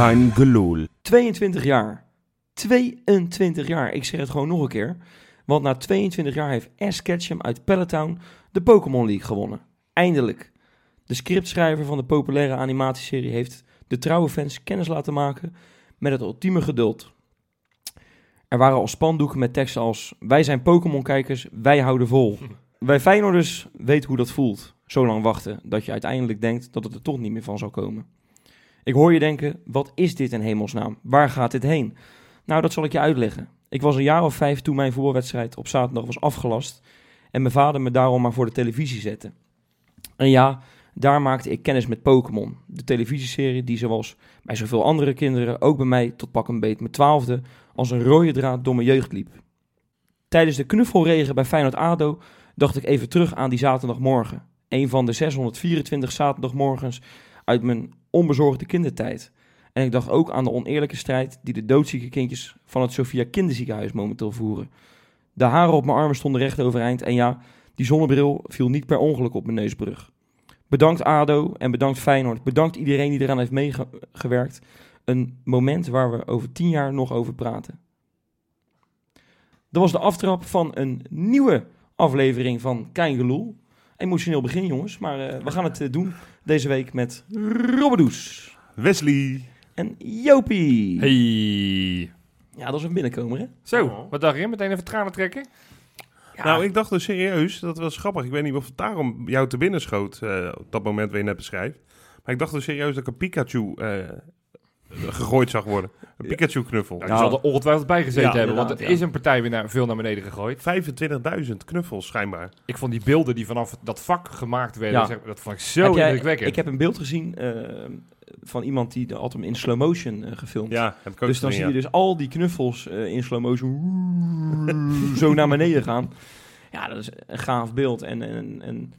Kein gelul. 22 jaar. 22 jaar. Ik zeg het gewoon nog een keer. Want na 22 jaar heeft Ash Ketchum uit Peloton de Pokémon League gewonnen. Eindelijk. De scriptschrijver van de populaire animatieserie heeft de trouwe fans kennis laten maken met het ultieme geduld. Er waren al spandoeken met teksten als Wij zijn Pokémon-kijkers, wij houden vol. Wij Feyenoorders weten hoe dat voelt. Zo lang wachten dat je uiteindelijk denkt dat het er toch niet meer van zal komen. Ik hoor je denken, wat is dit in hemelsnaam? Waar gaat dit heen? Nou, dat zal ik je uitleggen. Ik was een jaar of vijf toen mijn voetbalwedstrijd op zaterdag was afgelast en mijn vader me daarom maar voor de televisie zette. En ja, daar maakte ik kennis met Pokémon, de televisieserie die zoals bij zoveel andere kinderen ook bij mij tot pak een beet mijn twaalfde als een rode draad door mijn jeugd liep. Tijdens de knuffelregen bij Feyenoord ADO dacht ik even terug aan die zaterdagmorgen. Een van de 624 zaterdagmorgens uit mijn onbezorgde kindertijd. En ik dacht ook aan de oneerlijke strijd die de doodzieke kindjes van het Sophia Kinderziekenhuis momenteel voeren. De haren op mijn armen stonden recht overeind en ja, die zonnebril viel niet per ongeluk op mijn neusbrug. Bedankt ADO en bedankt Feyenoord. Bedankt iedereen die eraan heeft meegewerkt. Een moment waar we over tien jaar nog over praten. Dat was de aftrap van een nieuwe aflevering van Kein Geloel. Emotioneel begin jongens, maar eh, we gaan het eh, doen deze week met Robbedoes Wesley. en Jopie. Hey. Ja, dat is een binnenkomer hè? Zo, wat dacht je? Meteen even tranen trekken? Ja, Nou, ik dacht dus serieus, dat was grappig. Ik weet niet of het daarom jou te binnen schoot, eh, op dat moment waar je net beschrijft. Maar ik dacht dus serieus dat ik een Pikachu eh, gegooid zag worden. Een Ja. Pikachu-knuffel. Nou, die zal er ongetwijfeld bij gezeten Ja, hebben, want het inderdaad, is een partij weer naar, veel naar beneden gegooid. 25.000 knuffels schijnbaar. Ik vond die beelden die vanaf dat vak gemaakt werden, Ja. zeg, dat vond ik zo Heb jij- indrukwekkend. ik heb een beeld gezien eh, van iemand die had hem in slow motion eh, gefilmd. Ja, heb ik ook dus dan gezien, zie je dus al die knuffels eh, in slow motion zo naar beneden gaan. Ja, dat is een gaaf beeld. En, en, en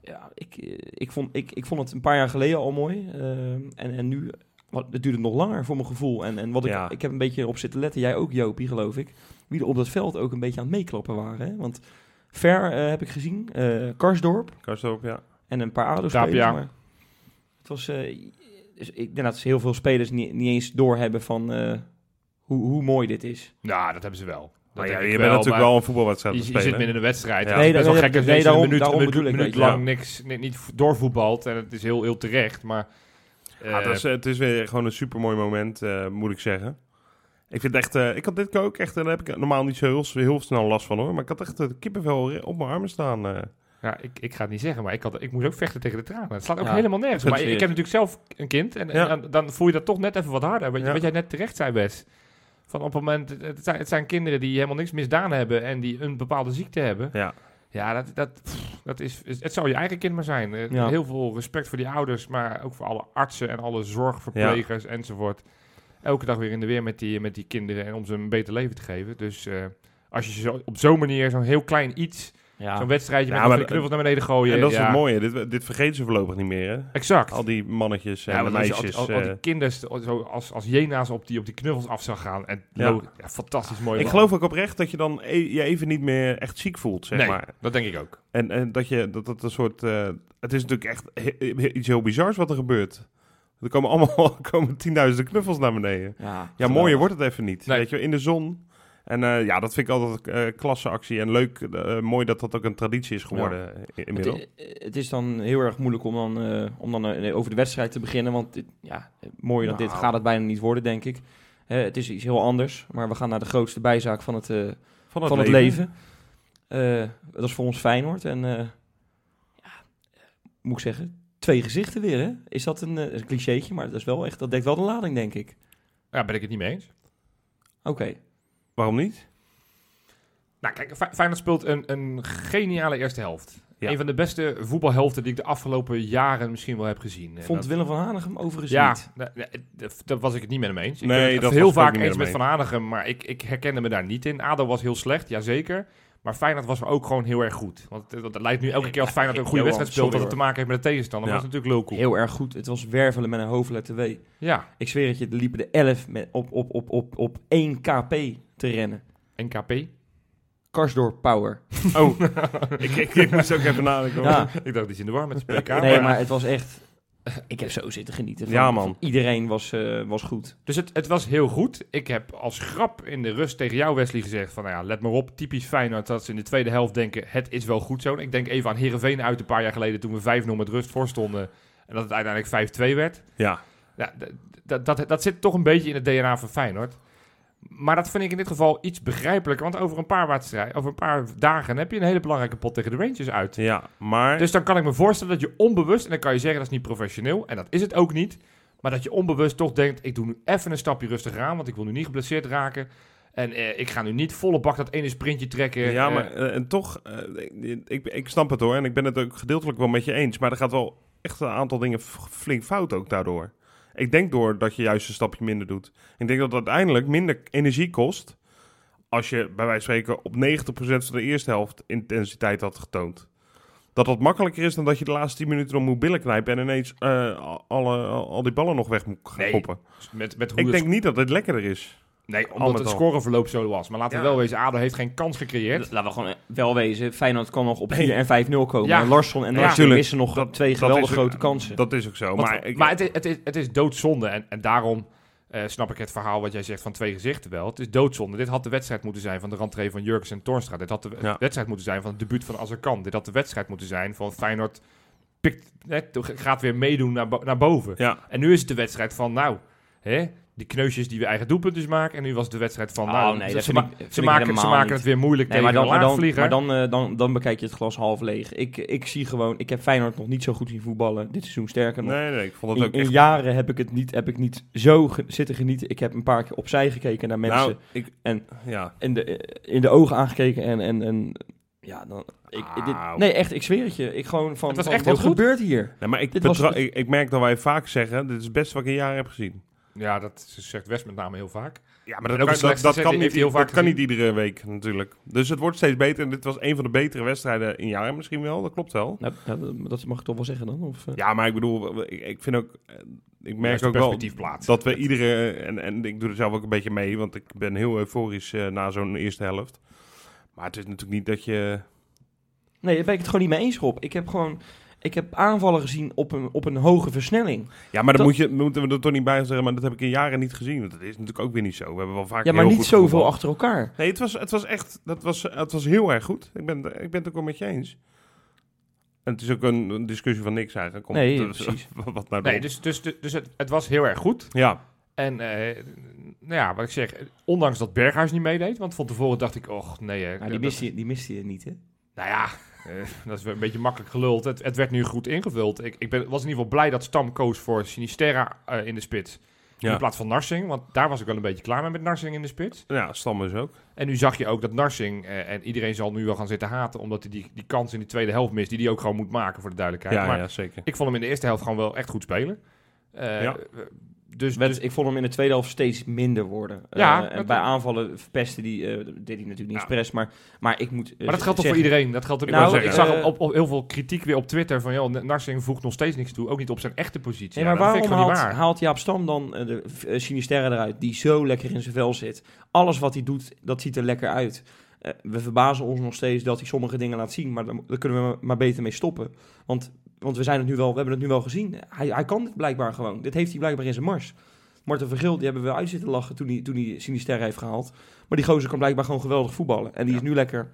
ja, ik, eh, ik, vond, ik, ik vond het een paar jaar geleden al mooi. eh, en, en nu, wat, het duurde nog langer voor mijn gevoel. En, en wat ik, Ja. ik heb een beetje op zitten letten, jij ook Jopie geloof ik. Wie er op dat veld ook een beetje aan het meekloppen waren. Hè? Want Ver eh, heb ik gezien, eh, Karsdorp Karsdorp, ja. en een paar. Tapia. Maar het was, eh, dus ik denk dat heel veel spelers niet, niet eens doorhebben van eh, hoe, hoe mooi dit is. Nou, dat hebben ze wel. Dat ja, je bent natuurlijk maar wel een voetbalwedstrijd Je, te je spelen. zit midden in een wedstrijd. Ja. Is Nee, best wel dat- gek nee, deze daarom- een minuut, daarom een bedoel minuut, ik, minuut lang niks, niet, niet doorvoetbalt. En het is heel, heel terecht, maar... Ja, eh, het, is, het is weer gewoon een supermooi moment, eh, moet ik zeggen. Ik vind echt, eh, ik had dit ook echt, en daar heb ik normaal niet zo heel, heel snel last van hoor. Maar ik had echt de kippenvel op mijn armen staan. eh. Ja, ik, ik ga het niet zeggen, maar ik, had, ik moest ook vechten tegen de tranen. Het slaat ook Ja. helemaal nergens. Maar is ik, heb natuurlijk zelf een kind en, dan, dan voel je dat toch net even wat harder. Wat, Ja. wat jij net terecht zei, Wes. Van op het moment, het zijn, het zijn kinderen die helemaal niks misdaan hebben en die een bepaalde ziekte hebben. Ja, Ja, dat, dat, pff, dat is, het zou je eigen kind maar zijn. Eh, Ja. Heel veel respect voor die ouders, maar ook voor alle artsen en alle zorgverplegers enzovoort. Elke dag weer in de weer met die, met die kinderen en om ze een beter leven te geven. Dus eh, als je ze op zo'n manier zo'n heel klein iets, Ja, zo'n wedstrijdje Ja, met maar een knuffels naar beneden gooien. en dat is ja, het mooie. Dit, dit vergeten ze voorlopig niet meer, hè? Exact. Al die mannetjes en Ja, de meisjes. al, die- al, al eh. die kinderen st- zo als, als jena's op die, op die knuffels af zou gaan. En Ja. lo- ja, fantastisch mooi. ik man. geloof ook oprecht dat je dan e- je even niet meer echt ziek voelt, zeg nee, maar. dat denk ik ook. En, en dat je, dat het een soort, eh, het is natuurlijk echt he- he- iets heel bizars wat er gebeurt. Er komen allemaal komen tienduizenden knuffels naar beneden. ja, Ja, mooier wordt het even niet. Nee. Weet je, in de zon. En eh, ja, dat vind ik altijd een klasse actie. En leuk, eh, mooi dat dat ook een traditie is geworden eh, in- inmiddels. Het, het is dan heel erg moeilijk om dan, eh, om dan eh, over de wedstrijd te beginnen. Want dit, ja, mooier dan dit Nou. gaat het bijna niet worden, denk ik. Hè, het is iets heel anders. Maar we gaan naar de grootste bijzaak van het, eh, van het, van het leven. Eh, dat is voor ons Feyenoord. En eh, ja, moet ik zeggen, twee gezichten weer. Hè? Is dat een, eh, een clichétje? Maar dat, is wel echt, dat dekt wel de lading, denk ik. Ja, ben ik het niet mee eens. Oké. Waarom niet? Nou, kijk, Fe- Feyenoord speelt een, een geniale eerste helft. Ja. Een van de beste voetbalhelften die ik de afgelopen jaren misschien wel heb gezien. En Vond dat- Willem van Hanegem overigens ja, niet. dat- dat was ik het niet met hem eens. Ik Nee, ben het dat heel was ik ook vaak niet eens met Van Hanegem, maar ik, ik herkende me daar niet in. ADO was heel slecht, jazeker. Maar Feyenoord was ook gewoon heel erg goed. Want het, het lijkt nu elke keer als Feyenoord een goede wedstrijd speelt... dat het te maken heeft met de tegenstander. Ja. Dat was natuurlijk lulkoek. Heel erg goed. Het was wervelen met een hoofdletter W. Ja, Ik zweer het je, er liepen de 11 met, op, op, op, op, op 1 kp te rennen. NKP. Karsdorp Power. Oh, ik, ik, ik moest ook even nadenken. Ja, ik dacht, die is in de war met zijn PK. nee, maar- maar het was echt... Ik heb zo zitten genieten. Van, Ja, man. van iedereen was, eh, was goed. Dus het, het was heel goed. Ik heb als grap in de rust tegen jou, Wesley, gezegd van... Nou ja, let maar op, typisch Feyenoord dat ze in de tweede helft denken... het is wel goed zo. En ik denk even aan Heerenveen uit een paar jaar geleden... toen we 5-0 met rust voor stonden... en dat het uiteindelijk 5-2 werd. Ja, Ja, d- d- dat, dat zit toch een beetje in het DNA van Feyenoord. Maar dat vind ik in dit geval iets begrijpelijker. Want over een paar, wedstrijden, over een paar dagen heb je een hele belangrijke pot tegen de Rangers uit. ja, maar... Dus dan kan ik me voorstellen dat je onbewust, en dan kan je zeggen dat is niet professioneel, en dat is het ook niet, maar dat je onbewust toch denkt, ik doe nu even een stapje rustiger aan, want ik wil nu niet geblesseerd raken. En eh, ik ga nu niet volle bak dat ene sprintje trekken. Ja, eh, maar eh, en toch, ik, ik, snap het hoor. En ik ben het ook gedeeltelijk wel met je eens. Maar er gaat wel echt een aantal dingen flink fout ook daardoor. Ik denk door dat je juist een stapje minder doet. Ik denk dat het uiteindelijk minder energie kost. Als je bij wijze van spreken op 90% van de eerste helft intensiteit had getoond. Dat dat makkelijker is dan dat je de laatste 10 minuten nog moet billen knijpen. En ineens eh, alle, al die ballen nog weg moet gaan Nee, koppen. met, met hoe Ik denk niet dat het lekkerder is. Nee, omdat het scoreverloop zo was. Maar laten we Ja. wel wezen, ADO heeft geen kans gecreëerd. Laten we gewoon wel wezen. Feyenoord kan nog op Nee. 4 en 5-0 komen. Ja. En Larsson en Ja, Larsson missen nog Dat- twee dat geweldig is ook- grote kansen. Dat is ook zo. Want- maar ik, maar het, is, het, is, het is doodzonde. En, en daarom eh, snap ik het verhaal wat jij zegt van twee gezichten wel. Het is doodzonde. Dit had de wedstrijd moeten zijn van de rentree van Jurgens en Toornstra. Dit had de Ja. wedstrijd moeten zijn van het debuut van Azarkan. Dit had de wedstrijd moeten zijn van Feyenoord pikt, hè, gaat weer meedoen naar, naar boven. ja, En nu is het de wedstrijd van, nou, hè, die kneusjes die we eigen doelpuntjes maken. En nu was het de wedstrijd van, Oh, nou, nee, ze, dat ze ma- ik- ze maken, ze maken het weer moeilijk Nee, maar tegen dan, een maar, dan, maar dan, eh, dan, dan bekijk je het glas half leeg. Ik, ik zie gewoon, ik heb Feyenoord nog niet zo goed zien voetballen dit seizoen. Sterker nog, nee, nee, ik vond het in, ook in echt... jaren heb ik het niet, heb ik niet zo ge- zitten genieten. Ik heb een paar keer opzij gekeken naar mensen Nou, ik, en- ja, in, de, in de ogen aangekeken en, en, en ja, dan, ik, dit, nee, echt, ik zweer het je. Ik gewoon van, Het was van, echt wat heel goed. gebeurt hier? Nee, maar ik, Dit was betra- het- ik, ik merk dat wij vaak zeggen, dit is het beste wat ik in jaren heb gezien. Ja, dat zegt West met name heel vaak. Ja, maar dat, ook kan, dat, kan, niet, heel vaak dat kan niet iedere week natuurlijk. Dus het wordt steeds beter en dit was een van de betere wedstrijden in jaren misschien wel, dat klopt wel. Nou, ja, dat- mag ik toch wel zeggen dan? Of, eh? Ja, maar ik bedoel, ik, ik vind ook, eh, ik merk ook wel dat we iedere, en, en ik doe er zelf ook een beetje mee, want ik ben heel euforisch eh, na zo'n eerste helft. Maar het is natuurlijk niet dat je, Nee, daar ben ik het gewoon niet mee eens, Rob. Ik heb gewoon... Ik heb aanvallen gezien op een, op een hoge versnelling. ja, maar dan Dat- moet je, moeten we er toch niet bij zeggen, maar dat heb ik in jaren niet gezien. Want dat is natuurlijk ook weer niet zo. We hebben wel vaak Ja, maar heel niet goed zoveel achter elkaar. Nee, het was, het was echt, dat was, het was heel erg goed. Ik ben, ik ben het ook wel met je eens. En het is ook een, een discussie van niks eigenlijk. Om- Nee, precies. Wat nou Nee, dus, dus, dus, dus het, het was heel erg goed. Ja, En eh, nou ja, wat ik zeg, ondanks dat Berghuis niet meedeed, want van tevoren dacht ik, och nee. hè, Maar die dat- miste, je, die miste je niet, hè? Nou ja, eh, dat is weer een beetje makkelijk geluld. Het, het werd nu goed ingevuld. Ik, ik ben, was in ieder geval blij dat Stam koos voor Sinisterra eh, in de spits. Ja. In plaats van Narsing, want daar was ik wel een beetje klaar mee met Narsing in de spits. ja Stam is ook. En nu zag je ook dat Narsing, eh, en iedereen zal nu wel gaan zitten haten, omdat hij die, die kans in de tweede helft mist, die hij ook gewoon moet maken voor de duidelijkheid. Ja, maar ja, zeker. ik vond hem in de eerste helft gewoon wel echt goed spelen. Ja. Dus, dus ik vond hem in de tweede helft steeds minder worden. Ja, Eh, en dat- bij aanvallen verpestte die, eh, deed hij natuurlijk niet Ja. expres, maar, maar ik moet eh, Maar dat geldt toch voor iedereen? Dat geldt ook Nou, ik zag op, op heel veel kritiek weer op Twitter van... joh, Narsing voegt nog steeds niks toe. Ook niet op zijn echte positie. Nee, Ja, maar waarom haalt, waar. haalt Jaap Stam dan de Sinisterre eruit, die zo lekker in zijn vel zit? Alles wat hij doet, dat ziet er lekker uit. We verbazen ons nog steeds dat hij sommige dingen laat zien, maar daar kunnen we maar beter mee stoppen. Want, want we, zijn het nu wel, we hebben het nu wel gezien. Hij, hij kan dit blijkbaar gewoon. Dit heeft hij blijkbaar in zijn mars. Marten Vergil, die hebben we uit zitten lachen toen hij, toen hij Sinisterre heeft gehaald. Maar die gozer kan blijkbaar gewoon geweldig voetballen. En die Ja. is nu lekker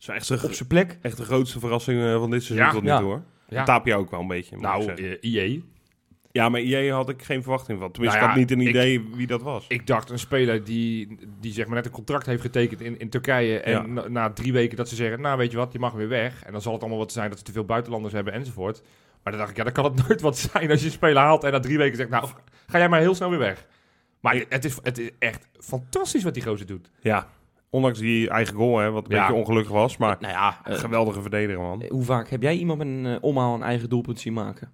is echt, de- op zijn plek. echt de grootste verrassing eh, van dit seizoen Ja. tot nu Ja. toe hoor. Ja. Tapia ook wel een beetje. Nou, IE. Ja, maar IE had ik geen verwachting van. Tenminste, Nou ik had niet een ik- idee wie dat was. Ik dacht een speler die, die zeg maar net een contract heeft getekend in, in Turkije. En Ja. na, na drie weken dat ze zeggen, nou weet je wat, je mag weer weg. En dan zal het allemaal wat zijn dat ze te veel buitenlanders hebben enzovoort. Maar dan dacht ik, ja, dan kan het nooit wat zijn als je een speler haalt en na drie weken zegt, nou, ga jij maar heel snel weer weg. Maar het is, het is echt fantastisch wat die gozer doet. Ja, ondanks die eigen goal, hè, wat een Ja. beetje ongelukkig was. Maar Nou ja, een eh, geweldige verdediger, man. hoe vaak heb jij iemand met een eh, omhaal een eigen doelpunt zien maken?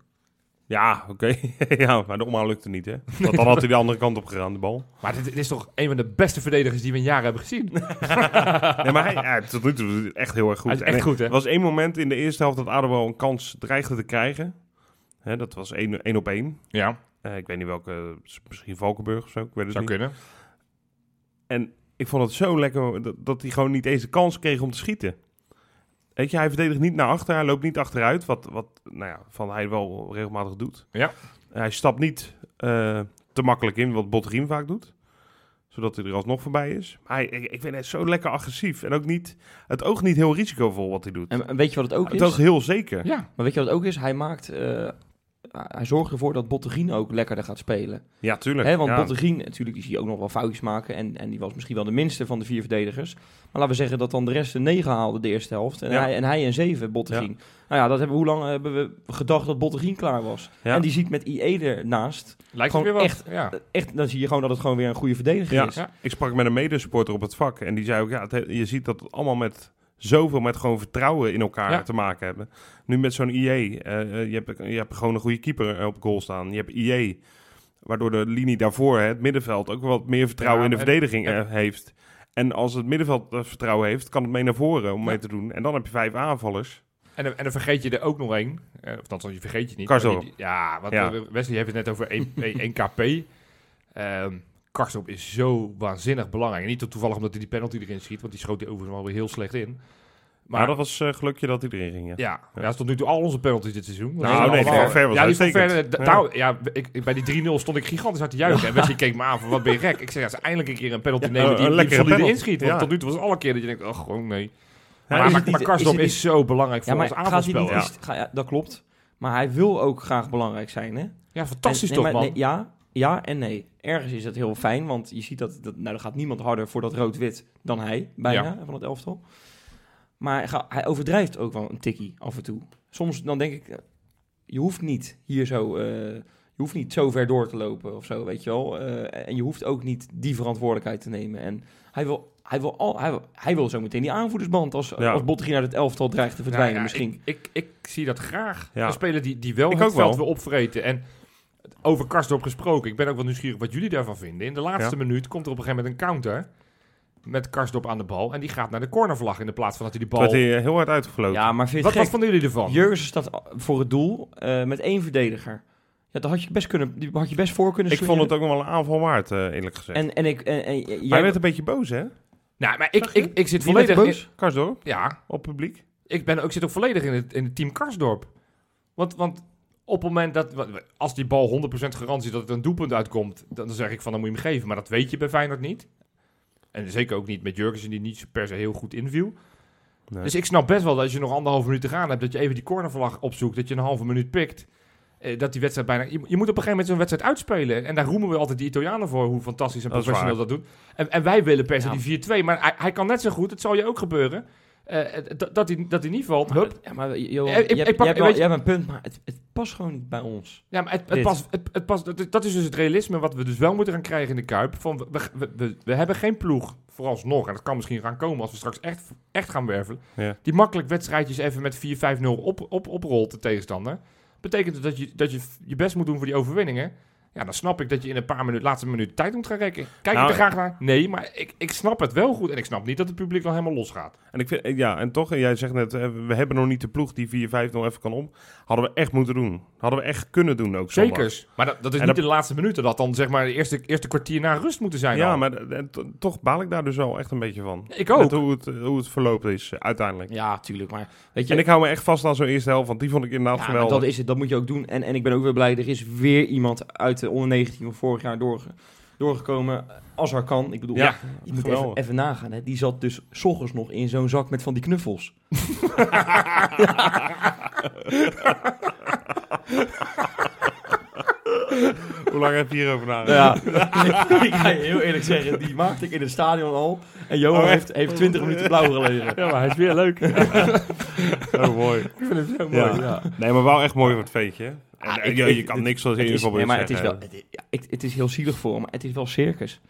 Ja, oké. ja, maar de omhaal lukte niet, hè. Want dan had hij de andere kant op gegaan, de bal. Maar dit, dit is toch een van de beste verdedigers die we in jaren hebben gezien. Nee, maar hij, ja, tot nu toe echt heel erg goed. Hij is En echt goed, hè? Er was één moment in de eerste helft dat ADO wel een kans dreigde te krijgen. Hè, dat was één, één op één. Ja, Eh, ik weet niet welke, misschien Valkenburg of zo, ik weet het zou niet. kunnen. En ik vond het zo lekker dat, dat hij gewoon niet eens de kans kreeg om te schieten. Weet je, hij verdedigt niet naar achter, hij loopt niet achteruit, wat, wat nou ja, van hij wel regelmatig doet. Ja. Hij stapt niet eh, te makkelijk in, wat Botterien vaak doet. Zodat hij er alsnog voorbij is. Maar hij, ik, ik vind het zo lekker agressief. En ook niet, het oog niet heel risicovol wat hij doet. En, weet je wat het ook het is? oog heel zeker. Ja, Maar weet je wat het ook is? Hij maakt... eh, hij zorgt ervoor dat Bottegien ook lekkerder gaat spelen. Ja, tuurlijk. Want ja. Bottegien, natuurlijk die zie je ook nog wel foutjes maken. En, en die was misschien wel de minste van de vier verdedigers. Maar laten we zeggen dat dan de rest een 9 haalde de eerste helft. En, Ja. hij, en hij een 7, Bottegien. Nou ja, dat hebben, we- hoe lang hebben we gedacht dat Bottegien klaar was? En die ziet met IE ernaast. lijkt Gewoon weer wat. echt- ja. Echt, dan zie je gewoon dat het gewoon weer een goede verdediger is. Ja. Ik sprak met een medesupporter op het vak en die zei ook, ja, het je ziet dat het allemaal met zoveel met gewoon vertrouwen in elkaar Ja. te maken hebben. Nu met zo'n IE, eh, eh, je, hebt, je hebt gewoon een goede keeper eh, op goal staan. Je hebt IE, waardoor de linie daarvoor, hè, het middenveld, ook wat meer vertrouwen Ja, in de verdediging en- heeft. En als het middenveld vertrouwen heeft, kan het mee naar voren om Ja. mee te doen. En dan heb je vijf aanvallers. En, dan- en dan vergeet je er ook nog één. Of althans, je vergeet je niet. Die- Ja, want Wesley heeft het net over 1, 1 KP. Ehm Karsdorp is zo waanzinnig belangrijk. En niet toevallig omdat hij die penalty erin schiet, want die schoot hij overigens wel weer heel slecht in. Maar dat was eh, gelukje dat hij erin ging. Ja. ja, ja. dat is tot nu toe al onze penalties dit seizoen. Dat Nou, nee, ver- ver was ja, die ver, Ja. ik, ik- bij die 3-0 stond ik gigantisch uit te juichen. En Wesley keek me aan van, wat ben je gek? Ik zeg, ja, ze eindelijk een keer een penalty Ja, nemen een die, die inschiet. Want Ja. tot nu toe was het alle keer dat je denkt, oh, gewoon nee. Ja, Maar, maar, niet- maar is zo belangrijk Ja, voor maar ons aanvalspel. ja, dat klopt. Maar hij wil ook graag belangrijk zijn, hè? Ja, fantastisch En- toch, nee, man? nee, ja, ja en nee. Ergens is dat heel fijn, want je ziet dat, dat nou, er gaat niemand harder voor dat rood-wit dan hij, bijna, Ja. van het elftal. Maar hij, overdrijft ook wel een tikkie af en toe. Soms dan denk ik, eh, je hoeft niet hier zo, eh, je hoeft niet zo ver door te lopen of zo, weet je wel. Eh, en je hoeft ook niet die verantwoordelijkheid te nemen. En hij wil, hij wil, al, hij wil, hij wil zo meteen die aanvoerdersband als, Ja. als Bottegien uit het elftal dreigt te verdwijnen Ja, ja, misschien. Ik, ik, ik zie dat graag. Ja. Een speler die, die wel Ik het ook veld wel. wil opvreten. En over Karsdorp gesproken, ik ben ook wel nieuwsgierig wat jullie daarvan vinden. In de laatste minuut komt er op een gegeven moment een counter met Karsdorp aan de bal. En die gaat naar de cornervlag in de plaats van dat hij die Toen bal... werd hij eh, heel hard uitgefloten. Ja, maar vind je wat, wat vonden jullie ervan? Jurgensen staat voor het doel eh, met één verdediger. Ja, dat had je best kunnen, die had je best voor kunnen ik vond het ook nog wel een aanval waard, eh, eerlijk gezegd. En, en ik, en, en, jij werd een beetje boos, hè? Nou, maar ik, ik, ik zit Wie volledig... er In, boos? Karsdorp, ja, op publiek. ik, ben, ik zit ook volledig in het, in het team Karsdorp. Want, want op het moment dat... Als die bal 100% garantie dat het een doelpunt uitkomt... Dan, zeg ik van, dan moet je hem geven. Maar dat weet je bij Feyenoord niet. En zeker ook niet met Jurgensen die niet per se heel goed inviel. Nee. Dus ik snap best wel dat als je nog anderhalve minuut te gaan hebt... dat je even die cornervlag opzoekt, dat je een halve minuut pikt... eh, dat die wedstrijd bijna... Je, je moet op een gegeven moment zo'n wedstrijd uitspelen. En daar roemen we altijd die Italianen voor... hoe fantastisch en Dat professioneel dat doen. En, en wij willen per se Ja. die 4-2. Maar hij, hij kan net zo goed, het zal je ook gebeuren... eh, dat, dat, hij, dat hij niet valt. Hup. Ja, maar Johan, Eh, ik- je, ik hebt, pak- je, hebt wel- weet je- je hebt een punt, maar het, het past gewoon niet bij ons. Ja, maar het, het past, het, het past, dat, dat is dus het realisme wat we dus wel moeten gaan krijgen in de Kuip. Van, we, we, we, we hebben geen ploeg, vooralsnog, en dat kan misschien gaan komen als we straks echt, echt gaan wervelen, Ja. die makkelijk wedstrijdjes even met 4-5-0 op, op, oprolt, de tegenstander. Betekent dat je, dat je je best moet doen voor die overwinningen. Ja, dan snap ik dat je in een paar minuten, laatste minuten tijd moet gaan rekken. Kijk Nou, ik er graag naar? Nee, maar ik, ik snap het wel goed. En ik snap niet dat het publiek dan helemaal losgaat. En ik vind, eh, ja, en toch, en jij zegt net, eh, we hebben nog niet de ploeg die 4-5-0 even kan om. Hadden we echt moeten doen. Hadden we echt kunnen doen ook. zondag. Zeker. Maar dat, dat is En niet dat- in de laatste minuten. Dat dan zeg maar de eerste, eerste kwartier na rust moeten zijn. Ja, al. maar eh, to- toch baal ik daar dus wel echt een beetje van. Ik ook. Met hoe het, eh, hoe het verlopen is, eh, uiteindelijk. Ja, tuurlijk. Maar weet je, En ik hou me echt vast aan zo'n eerste helft, want die vond ik inderdaad ja, geweldig. dat is het. Dat moet je ook doen. En, en ik ben ook weer blij. Er is weer iemand uit de onder 19 van vorig jaar doorge, doorgekomen. Als er kan. Ik bedoel, Ja, je moet even, even nagaan. Hè. Die zat dus 's ochtends nog in zo'n zak met van die knuffels. Hoe lang heb je hierover nagedacht? Ja, ik ga je heel eerlijk zeggen, die maakte ik in het stadion al. En Johan Oh, heeft, heeft 20 minuten blauw gelegen. Ja, maar hij is weer leuk. Oh, mooi. Ik vind hem zo Ja. mooi. Ja. Nee, maar wel echt mooi voor het veetje. En, Ah, eh, ik- je, kan niks zoals in nee, maar het is wel, het, ja, ik, het is heel zielig voor hem, maar het is wel circus.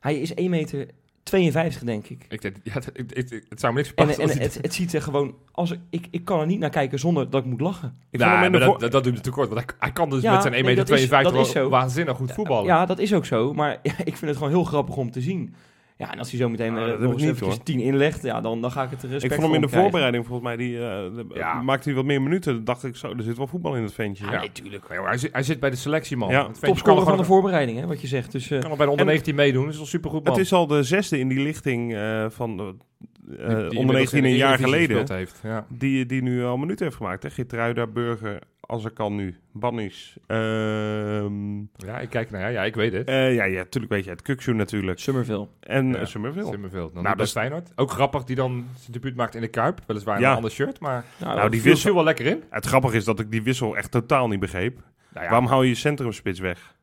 Hij is 1 meter 52, denk ik. Ik denk, ja, het, het, het- het zou me niks En, verbazen. en het, het ziet er gewoon... Als ik, ik, kan er niet naar kijken zonder dat ik moet lachen. Ik Nou, maar dat, voor- dat, doet het tekort. Want hij, hij kan dus Ja, met zijn 1,52 nee, meter dat is- dat is wel zo. waanzinnig goed voetballen. Ja, dat is ook zo. Maar ja, ik vind het gewoon heel grappig om te zien. Ja, en als hij zo meteen dat heb nog eens niet, eventjes hoor. 10 inlegt, ja, dan, dan ga ik het respect ik vond hem in de krijgen. voorbereiding volgens mij, die, eh, de- Ja. maakte hij wat meer minuten. Dan dacht ik zo, er zit wel voetbal in het ventje. Ja, Ja. nee, tuurlijk. Nee, hoor, hij, zit, hij zit bij de selectie, man. Ja. Het ventje kan Topscorer van de voorbereiding, hè, wat je zegt. Dus, eh, kan al bij de onder En- 19 meedoen. Dat is al supergoed, man. Het is al de zesde in die lichting eh, van, de- eh, Die- die onder inmiddels 19 in een jaar geleden. Heeft. Ja. Die, die nu al minuten heeft gemaakt. Hè? Gitruida, Burger, als ik kan nu. Bannis. Ehm ja, ik kijk naar ja, ja, ik weet het. eh, ja, ja, natuurlijk weet je het. Kukshoe natuurlijk. Summerville. En Ja. ja. Summerville. Dan Nou, dat is- Feyenoord. Ook grappig, die dan zijn debuut maakt in de Kuip. Weliswaar in Ja. een ander shirt, maar Nou, Nou, die wissel, wel lekker in. het grappige is dat ik die wissel echt totaal niet begreep. Nou ja, Waarom hou je je centrumspits weg?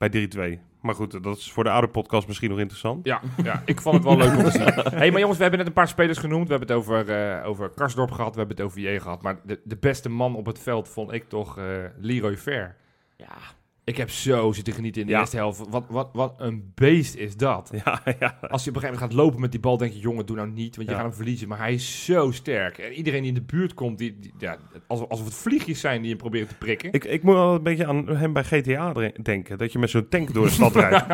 Bij 3-2. Maar goed, dat is voor de oude podcast misschien nog interessant. Ja, ja, ik vond het wel leuk om te zien. hey, maar jongens, we hebben net een paar spelers genoemd. We hebben het over, eh over Karsdorp gehad, we hebben het over je gehad. Maar de, de beste man op het veld vond ik toch eh Leroy Fair. ja, Ik heb zo zitten genieten in de Ja. eerste helft. Wat, wat, wat een beest is dat. Ja, ja. Als je op een gegeven moment gaat lopen met die bal, denk je, jongen, doe nou niet, want je gaat hem verliezen. Maar hij is zo sterk. En iedereen die in de buurt komt, die, die- ja, alsof, alsof het vliegjes zijn die hem proberen te prikken. Ik, ik moet wel een beetje aan hem bij GTA denken. Dat je met zo'n tank door de stad rijdt.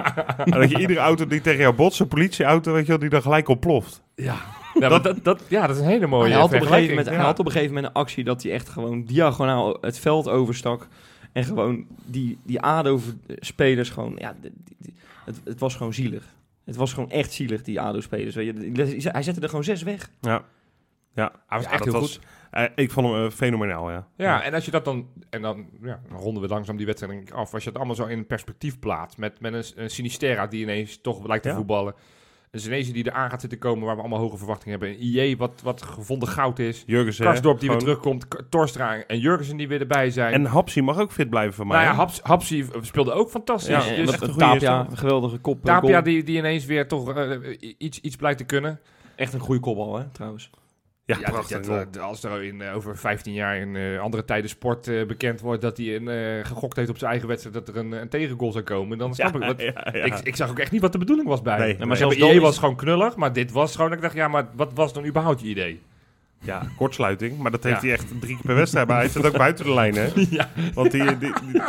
en dat je iedere auto die tegen jou botst, een politieauto, weet je wel, die dan gelijk ontploft. Ja, ja, dat, dat, dat, ja, dat is een hele mooie hij, had op een gegeven vergelijking. moment, hij had op een gegeven moment een actie dat hij echt gewoon diagonaal het veld overstak. En gewoon die, die ADO-spelers gewoon... Ja, die- die- die- het, het was gewoon zielig. Het was gewoon echt zielig, die ADO-spelers. weet je. Hij zette er gewoon zes weg. Ja. Ja, Hij was Ja, echt heel was- goed. eh, ik vond hem eh, fenomenaal, ja. Ja, en als je dat dan... En dan, ja, dan ronden we langzaam die wedstrijd denk ik af. Als je het allemaal zo in perspectief plaatst... met, met een, een Sinistera die ineens toch lijkt te Ja. voetballen... Een Zenezi die eraan gaat zitten komen... waar we allemaal hoge verwachtingen hebben. Een IE wat, wat gevonden goud is. Jurgensen. Karsdorp die weer gewoon- terugkomt. K- Torstra en Jurgensen die weer erbij zijn. En Hapsi mag ook fit blijven van mij. nou ja? Haps, Hapsi speelde ook fantastisch. Ja, dus echt een goede Tapia, een geweldige kop. Tapia goal. die, die ineens weer toch eh, iets, iets blijkt te kunnen. Echt een goede kopbal, hè, trouwens. Ja, Ja, prachtig. dat- dat- als er in, eh, over 15 jaar in eh, andere tijden sport eh, bekend wordt dat hij een, eh, gegokt heeft op zijn eigen wedstrijd dat er een, een tegengoal zou komen, dan snap ik wat. ja, ja. Ik, ik zag ook echt niet wat de bedoeling was bij. Nee, maar zelfs idee is- was gewoon knullig, maar dit was gewoon ik dacht, ja, maar wat was dan überhaupt je idee? Ja, kortsluiting. Maar dat heeft Ja. hij echt drie keer per wedstrijd. Maar hij zit ook buiten de lijn, hè? ja. Want die, die, die-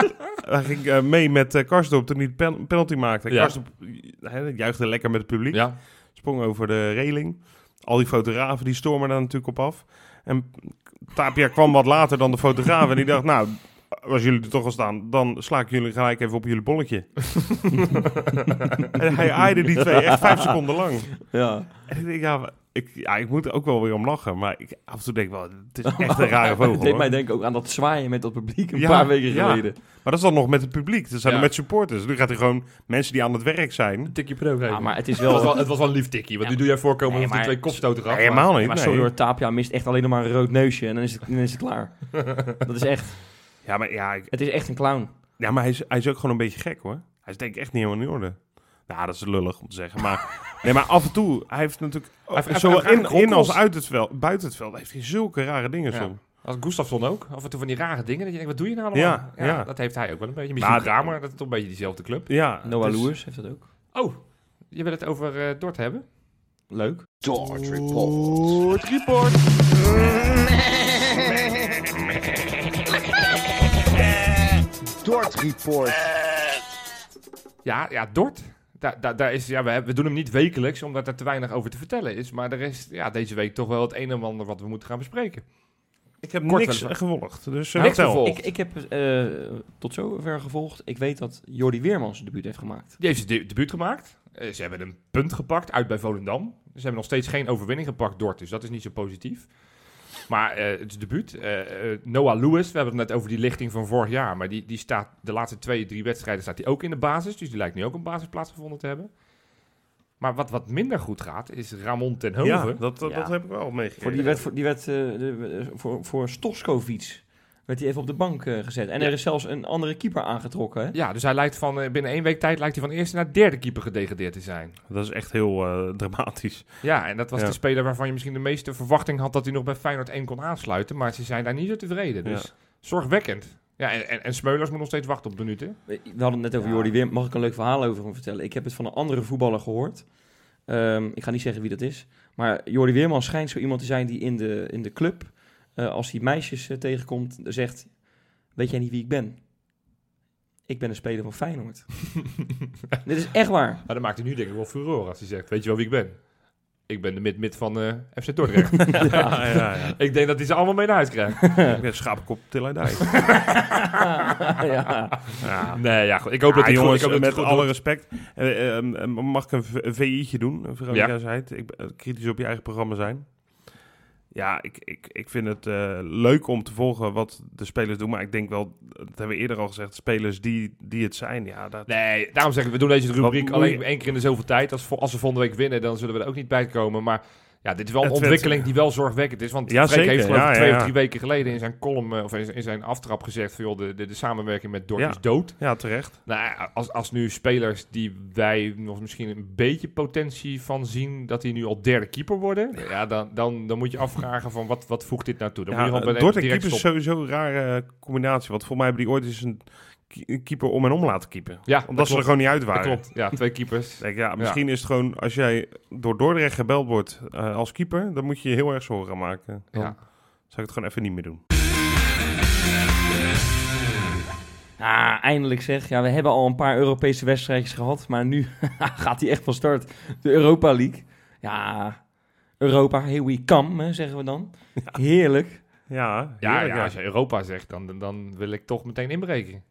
hij ging eh, mee met uh, Karsdorp toen hij de penalty maakte. Ja. Karsdorp hij juichte lekker met het publiek. ja. Sprong over de reling. Al die fotografen die stormen daar natuurlijk op af. En Tapia kwam wat later dan de fotograaf. En die dacht, nou, als jullie er toch al staan, dan sla ik jullie gelijk even op jullie bolletje. en hij aaide die twee echt vijf seconden lang. Ja. En ik denk, ja, ik, ja, ik moet er ook wel weer om lachen. Maar ik, af en toe denk ik wel, het is echt een rare vogel. Het deed hoor. mij denken ook aan dat zwaaien met dat publiek een Ja, paar weken ja. geleden. Maar dat is dan nog met het publiek. Dat zijn Ja. er met supporters. Nu gaat hij gewoon mensen die aan het werk zijn. Een tikje pro geven. Ja, maar het is het, was wel... het was wel een lief tikje, want Ja. nu doe jij voorkomen Nee, of die twee kopstoten gaf. Helemaal niet. maar nee. sorry hoor, Tapia mist echt alleen nog maar een rood neusje en dan is het, dan is het klaar. dat is echt... Ja, maar, ja, ik- Het is echt een clown. ja, maar hij, is, hij is ook gewoon een beetje gek hoor. Hij is denk ik echt niet helemaal in orde. Nou, dat is lullig om te zeggen. Maar, nee, maar af en toe, hij heeft natuurlijk... Hij heeft- hij zowel in, in als uit het veld, buiten het veld, heeft hij zulke rare dingen Ja. soms. Als Gustafsson ook, af en toe van die rare dingen, dat je denkt, wat doe je nou allemaal? Ja, ja. Dat heeft hij ook wel een beetje. Misschien Nou, Kramer, dat is toch een beetje diezelfde club. Ja, Noah Lewis heeft dat ook. Oh, je wil het over eh Dort hebben? Leuk. Dort Report. Report. Dort Report. Ja, ja Dort. Daar, daar, daar is, ja, we, hebben- we doen hem niet wekelijks, omdat er te weinig over te vertellen is. Maar er is ja, deze week toch wel het een en ander wat we moeten gaan bespreken. Ik heb Kort niks gevolgd, dus uh, Niks gevolgd. Ik, ik heb eh, tot zover gevolgd. Ik weet dat Jordi Weermans zijn debuut heeft gemaakt. Die heeft zijn de- debuut gemaakt. Eh, ze hebben een punt gepakt uit bij Volendam. Ze hebben nog steeds geen overwinning gepakt, Dort. Dus dat is niet zo positief. Maar eh, het is debuut. Eh, eh, Noah Lewis, we hebben het net over die lichting van vorig jaar. Maar die, die staat de laatste twee, drie wedstrijden staat hij ook in de basis. Dus die lijkt nu ook een basisplaats gevonden te hebben. Maar wat, wat minder goed gaat, is Ramon ten Hoven. Ja, dat, dat, Ja. dat heb ik wel meegekregen. Voor die werd, voor, die werd eh, voor, voor Stoskovic werd hij even op de bank eh, gezet. En Ja. er is zelfs een andere keeper aangetrokken. Hè? Ja, dus hij lijkt van eh, binnen één week tijd lijkt hij van eerste naar derde keeper gedegradeerd te zijn. Dat is echt heel eh, dramatisch. Ja, en dat was Ja. de speler waarvan je misschien de meeste verwachting had dat hij nog bij Feyenoord 1 kon aansluiten. Maar ze zijn daar niet zo tevreden. Dus Ja. zorgwekkend. Ja, en, en, en Smeulers moet nog steeds wachten op minuten. We hadden het net over Ja. Jordi Weermans. Mag ik een leuk verhaal over hem vertellen? Ik heb het van een andere voetballer gehoord. Ehm, ik ga niet zeggen wie dat is. Maar Jordi Weermans schijnt zo iemand te zijn die in de, in de club, eh, als hij meisjes eh, tegenkomt, zegt... Weet jij niet wie ik ben? Ik ben een speler van Feyenoord. Dit is echt waar. Maar dan maakt hij nu denk ik wel furore als hij zegt, weet je wel wie ik ben? Ik ben de mid-mid van eh, FC Dordrecht. ja, ja, ja. ik denk dat hij ze allemaal mee naar huis krijgt. Ik ben schapenkop till I die. ja. Ja. nee, ja, goed. Ik hoop dat Ah, hij jongens, goed, ik hoop met alle doet. respect. mag ik een, v- een VI'tje doen? Veronica Ja. zei het. Ik kritisch op je eigen programma zijn. Ja, ik, ik, ik vind het eh, leuk om te volgen wat de spelers doen. Maar ik denk wel, dat hebben we eerder al gezegd, spelers die, die het zijn. Ja, dat, Nee, daarom zeg ik, we doen deze rubriek alleen één keer in de zoveel tijd. Als, als we volgende week winnen, dan zullen we er ook niet bij komen. Maar ja, dit is wel een Het werd- ontwikkeling die wel zorgwekkend is. Want Ja, Freek heeft geloof ik Ja, twee ja, of drie weken geleden in zijn column, eh, of in, zijn aftrap gezegd van joh, de, de, de samenwerking met Dort Ja. is dood. ja, terecht. Nou, als, als nu spelers die wij nog misschien een beetje potentie van zien, dat die nu al derde keeper worden, ja, dan, dan, dan moet je afvragen van wat, wat voegt dit nou toe? Dan moet je bij Dort en keeper is sowieso een rare combinatie. Want voor mij hebben die ooit eens een keeper om en om laten keeper. Ja, dat Omdat ze er gewoon niet uit Dat waren. klopt. Ja, twee keepers. Denk, ja, misschien is het gewoon, als jij door Dordrecht gebeld wordt eh, als keeper, dan moet je je heel erg zorgen gaan maken. Dan Ja. zou ik het gewoon even niet meer doen. Ah, eindelijk zeg. Ja, we hebben al een paar Europese wedstrijdjes gehad. Maar nu gaat hij echt van start. De Europa League. Ja, Europa, here we come, hè, zeggen we dan. Heerlijk. Ja, Ja, heerlijk, ja, als je Europa zegt, dan, dan wil ik toch meteen inbreken.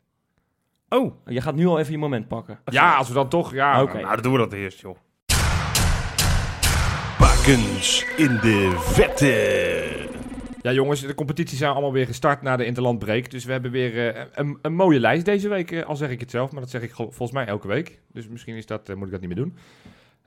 Oh, Je gaat nu al even je moment pakken. Ja, als we dan toch, ja. Nou dan doen we dat eerst, joh. Bakens in de vette. Ja, jongens, de competities zijn allemaal weer gestart na de interlandbreak. Dus we hebben weer eh, een, een mooie lijst deze week. eh, al zeg ik het zelf, maar dat zeg ik volgens mij elke week. Dus misschien is dat, eh, moet ik dat niet meer doen.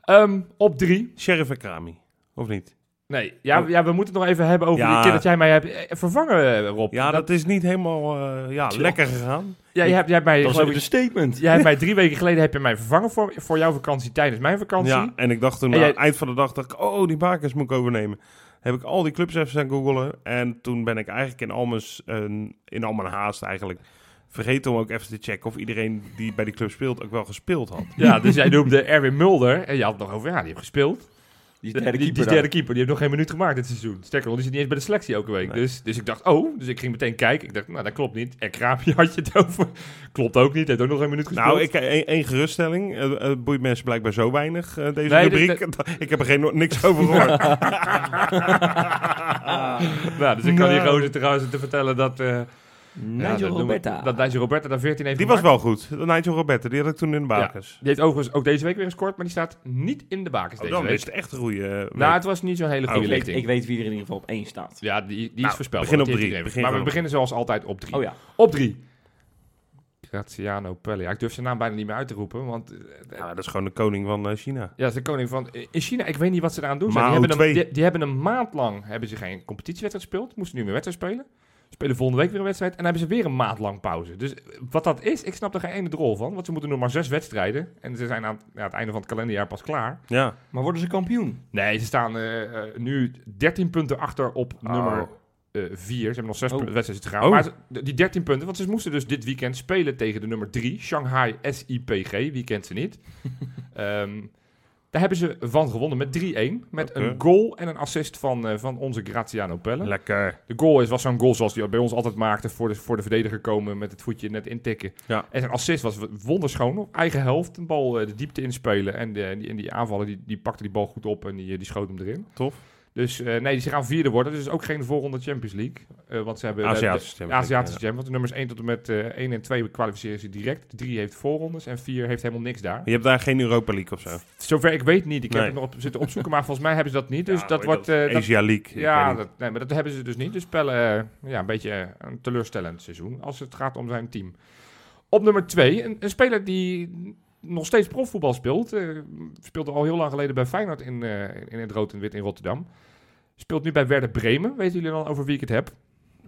Ehm, op drie. Sheriff en Krami, of niet? Nee, ja, Oh. ja, we moeten het nog even hebben over Ja. die keer dat jij mij hebt eh, vervangen, eh, Rob. Ja, dat is niet helemaal eh, ja, lekker gegaan. ja, jij, hebt, jij, hebt mij, Dat is een statement. jij hebt mij drie weken geleden heb je mij vervangen voor, voor jouw vakantie tijdens mijn vakantie. Ja, en ik dacht toen, En aan jij- het eind van de dag, dacht ik, oh, die bakens moet ik overnemen. Heb ik al die clubs even zijn googelen. En toen ben ik eigenlijk in al mijn, in al mijn haast eigenlijk vergeten om ook even te checken of iedereen die bij die club speelt ook wel gespeeld had. Ja, dus jij noemde Erwin Mulder. En je had het nog over, ja, die heeft gespeeld. Die derde die, keeper die derde keeper, die heeft nog geen minuut gemaakt dit seizoen. Sterker nog, die zit niet eens bij de selectie elke week. Nee. Dus, dus ik dacht, oh, dus ik ging meteen kijken. Ik dacht, nou, dat klopt niet. En Kraapje had je het over. Klopt ook niet, heeft ook nog geen minuut gespeeld. Nou, ik één één geruststelling. Eh, eh, boeit mensen blijkbaar zo weinig, eh, deze Nee, rubriek. ik heb er geen, niks over gehoord. nou, dus ik kan die gozer trouwens te vertellen dat... Nigel ja, we- Roberta. Dat Nigel Roberta daar 14 heeft Die was wel goed. Nigel Roberta, die had ik toen in de bakens. Die heeft overigens ook deze week weer gescoord, maar die staat niet in de bakens Oh, deze dan week. is het echt een goede eh, week. Nou, het was niet zo'n hele Oh, goede ik, weet, lichting. ik weet wie er in ieder geval op één staat. Ja, die, die is Nou, voorspeld. begin op drie. Begin maar we beginnen zoals altijd op drie. Oh ja. Op drie. Graziano Pelle. Ja, ik durf zijn naam bijna niet meer uit te roepen, want... eh, Ja, dat is gewoon de koning van eh, China. Ja, dat is de koning van... In China, ik weet niet wat ze eraan doen. zijn. Die, hebben een, twee. die, die hebben een maand lang hebben ze geen competitiewedstrijd gespeeld. Moesten nu weer wedstrijd spelen. Spelen volgende week weer een wedstrijd. En dan hebben ze weer een maand lang pauze. Dus eh, wat dat is, ik snap er geen ene drol van. Want ze moeten nog maar zes wedstrijden. En ze zijn aan ja, het einde van het kalenderjaar pas klaar. Ja. Maar worden ze kampioen? Nee, ze staan eh, eh, nu 13 punten achter op Oh. nummer 4. ze hebben nog zes Oh. wedstrijden te gaan. Oh. Maar ze- die 13 punten, want ze moesten dus dit weekend spelen tegen de nummer 3, Shanghai SIPG. Wie kent ze niet? Ehm, daar hebben ze van gewonnen met 3-1. Met een goal en een assist van, eh, van onze Graziano Pelle. Lekker. De goal is, was zo'n goal zoals die bij ons altijd maakte. Voor de, voor de verdediger komen met het voetje net intikken. Ja. En zijn assist was wonderschoon. Op eigen helft. Een bal eh, de diepte inspelen. En, de, die, en die aanvaller die, die pakte die bal goed op en die, die schoot hem erin. Tof. Dus eh, nee, ze gaan vierde worden. Dus ook geen voorronde Champions League. Eh, want ze hebben Aziatische de, Champions Aziatische League, Champions. Want de nummers 1 tot en met eh 1 en 2 kwalificeren ze direct. 3 heeft voorrondes en 4 heeft helemaal niks daar. Je hebt daar geen Europa League of zo. Zover ik weet niet. Ik heb het nog op, zitten opzoeken, maar volgens mij hebben ze dat niet. Dus Ja, dat wordt... eh, dat- Asia League. ja, dat, nee, maar dat hebben ze dus niet. Dus Pelle, eh, ja, een beetje een teleurstellend seizoen als het gaat om zijn team. Op nummer 2, een, een speler die nog steeds profvoetbal speelt. eh, speelde al heel lang geleden bij Feyenoord in, eh, in het rood en wit in Rotterdam. Speelt nu bij Werder Bremen. Weten jullie dan over wie ik het heb?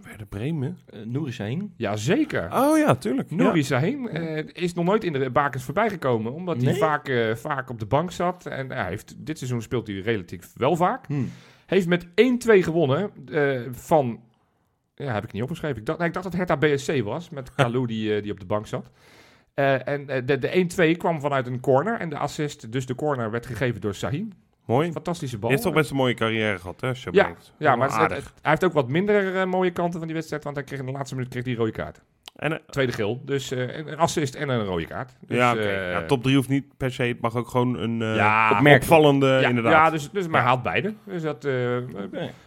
Werder Bremen? Uh, Nouri Sahin? Jazeker. Oh ja, tuurlijk. Nouri Ja. Sahin eh, is nog nooit in de bakens voorbij gekomen. Omdat hij vaak, eh, vaak op de bank zat. En hij heeft, dit seizoen speelt hij relatief wel vaak. Hm. Heeft met 1-2 gewonnen eh, van... Ja, heb ik niet opgeschreven. Ik dacht, nee, ik dacht dat Hertha BSC was, met Kalou die, eh, die op de bank zat. Eh, en eh, de, de 1-2 kwam vanuit een corner. En de assist, dus de corner, werd gegeven door Sahin. Mooi. Fantastische bal. Hij heeft toch best een mooie carrière gehad, hè? Ja, ja, maar het- Aardig. het- hij heeft ook wat minder eh, mooie kanten van die wedstrijd. Want hij kreeg in de laatste minuut kreeg hij rode kaart. En, Tweede geel. Dus een assist en een rode kaart. Dus, ja, ja, top 3 hoeft niet per se. Het mag ook gewoon een Ja, opvallende, ja, inderdaad. Ja, dus, dus maar haalt beide. Dus dat.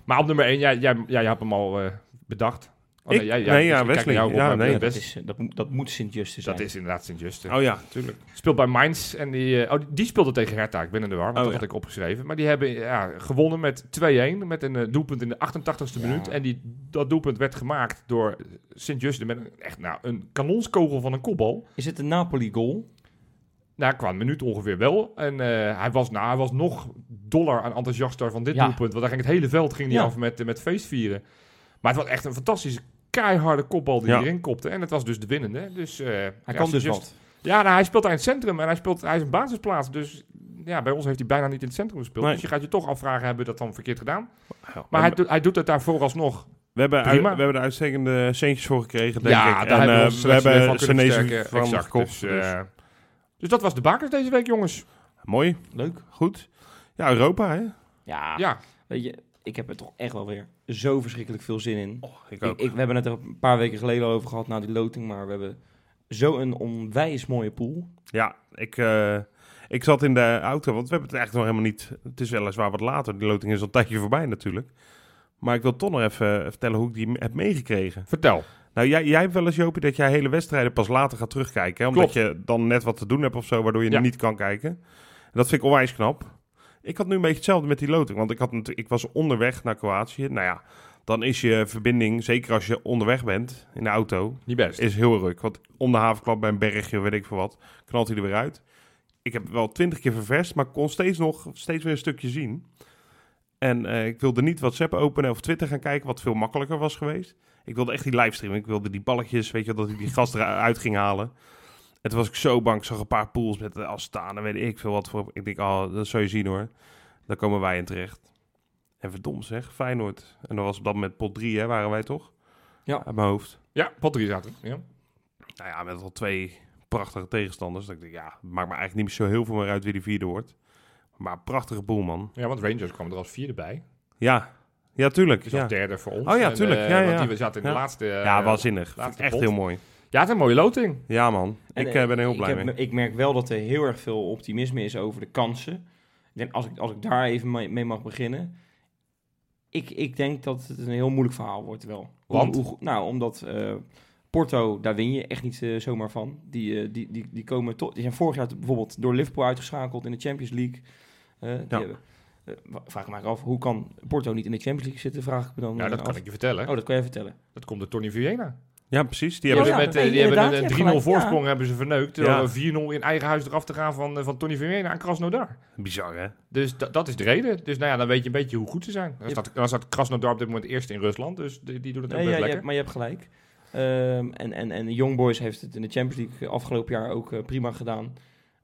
Maar op nummer 1, jij, jij, jij hebt hem al bedacht. Oh, jij, Nee, ja, Wesley. Ja, nee. Dat, best- is, eh, dat, moet- dat moet Sint-Juste zijn. dat is inderdaad Sint-Juste. Oh ja, tuurlijk. Speelt bij Mainz en die, eh, oh, die, speelde tegen Hertha. Ik ben in de war, want Oh, dat ja. had ik opgeschreven. Maar die hebben ja, gewonnen met 2-1 met een eh, doelpunt in de 88ste Ja. minuut. En die, dat doelpunt werd gemaakt door Sint-Juste met een, echt nou, een kanonskogel van een kopbal. Is het een Napoli-goal? Nou, qua een minuut ongeveer wel. En eh, hij, was, nou, hij was nog doller en enthousiaster van dit doelpunt. Want daar ging het hele veld ging die af met, met feestvieren. Maar het was echt een fantastische, keiharde kopbal die Ja. hij erin kopte. En het was dus de winnende. Dus, eh, Hij ja, kan dus wat. Ja, nou, hij speelt daar in het centrum en hij, speelt, hij is een basisplaats. Dus ja, bij ons heeft hij bijna niet in het centrum gespeeld. Nee. Dus je gaat je toch afvragen, hebben we dat dan verkeerd gedaan? Ja, Maar hij, doet- hij doet het daar vooralsnog. we, hebben uit- we hebben er uitstekende centjes voor gekregen, denk ja, ik. daar hebben we eh, weer van Exact. gekocht. Dus, dus eh, dus dat was de bakers deze week, jongens. Mooi, Leuk. goed. Ja, Europa, hè? Ja, Ja, weet je, ik heb er toch echt wel weer zo verschrikkelijk veel zin in. Ik Ik, ook. ik- we hebben het er een paar weken geleden al over gehad na die loting, maar we hebben zo een onwijs mooie pool. Ja, ik, eh, ik zat in de auto, want we hebben het eigenlijk nog helemaal niet... Het is weliswaar wat later, die loting is al een tijdje voorbij natuurlijk. Maar ik wil toch nog even vertellen hoe ik die heb meegekregen. vertel. Nou, jij, jij hebt wel eens, Jopie, dat jij hele wedstrijden pas later gaat terugkijken. Hè? Omdat je dan net wat te doen hebt of zo, waardoor je Ja. niet kan kijken. En dat vind ik onwijs knap. Ik had nu een beetje hetzelfde met die loting. Want ik, had ik was onderweg naar Kroatië. Nou ja, dan is je verbinding, zeker als je onderweg bent in de auto, Niet best. is heel ruk. Want om de havenklap bij een bergje, weet ik veel wat, knalt hij er weer uit. Ik heb wel twintig keer ververst, maar kon steeds nog steeds weer een stukje zien. En eh, ik wilde niet WhatsApp openen of Twitter gaan kijken, wat veel makkelijker was geweest. Ik wilde echt die livestream. Ik wilde die balletjes, weet je, dat ik die gast eruit ging halen. En toen was ik zo bang. Ik zag een paar pools met Astana, weet ik veel wat voor. Ik denk, oh, dat zou je zien hoor. Daar komen wij in terecht. En verdomd zeg, Feyenoord. En dat was op dat moment pot 3, hè, waren wij toch? Ja. Uit mijn hoofd. Ja, pot 3 zaten. Ja. Nou ja, met al twee prachtige tegenstanders. Dat ik denk, ja, het maakt me eigenlijk niet zo heel veel meer uit wie die vierde wordt. Maar prachtige boel, man. ja, want Rangers kwam er als vierde bij. Ja, ja tuurlijk. Dus Ja, derde voor ons. Oh ja, tuurlijk. eh, Ja, want ja. die we zaten in de laatste... eh, ja waanzinnig. Vind ik laatste echt pot. heel mooi. Ja, het is een mooie loting. Ja, man. En, ik eh, eh, ben er heel ik blij heb- mee. Ik merk wel dat er heel erg veel optimisme is over de kansen. Ik denk, als, ik, als ik daar even mee, mag beginnen. Ik, ik denk dat het een heel moeilijk verhaal wordt wel. Want? hoe nou, omdat eh, Porto, daar win je echt niet eh, zomaar van. Die, eh, die, die, die, komen tot, die zijn vorig jaar bijvoorbeeld door Liverpool uitgeschakeld in de Champions League. Eh, die Ja. hebben- eh, vraag ik me af, hoe kan Porto niet in de Champions League zitten? Vraag ik me dan Ja, dat eh, kan ik je vertellen. Oh, dat kan je vertellen. Dat komt door Tony Viena. Ja, precies. Die hebben ja, met, nee, eh, die hebben een, je een hebt 3-0 gelijk, voorsprong hebben ze verneukt. Ja. Door 4-0 in eigen huis eraf te gaan van, eh, van Tony Viena aan Krasnodar. bizar, hè? Dus da- dat is de reden. Dus nou ja, dan weet je een beetje hoe goed ze zijn. Dan staat, dan staat Krasnodar op dit moment eerst in Rusland. Dus die, die doen het ook Nee, best lekker. hebt, maar je hebt gelijk. Ehm, en, en, en Young Boys heeft het in de Champions League afgelopen jaar ook eh, prima gedaan.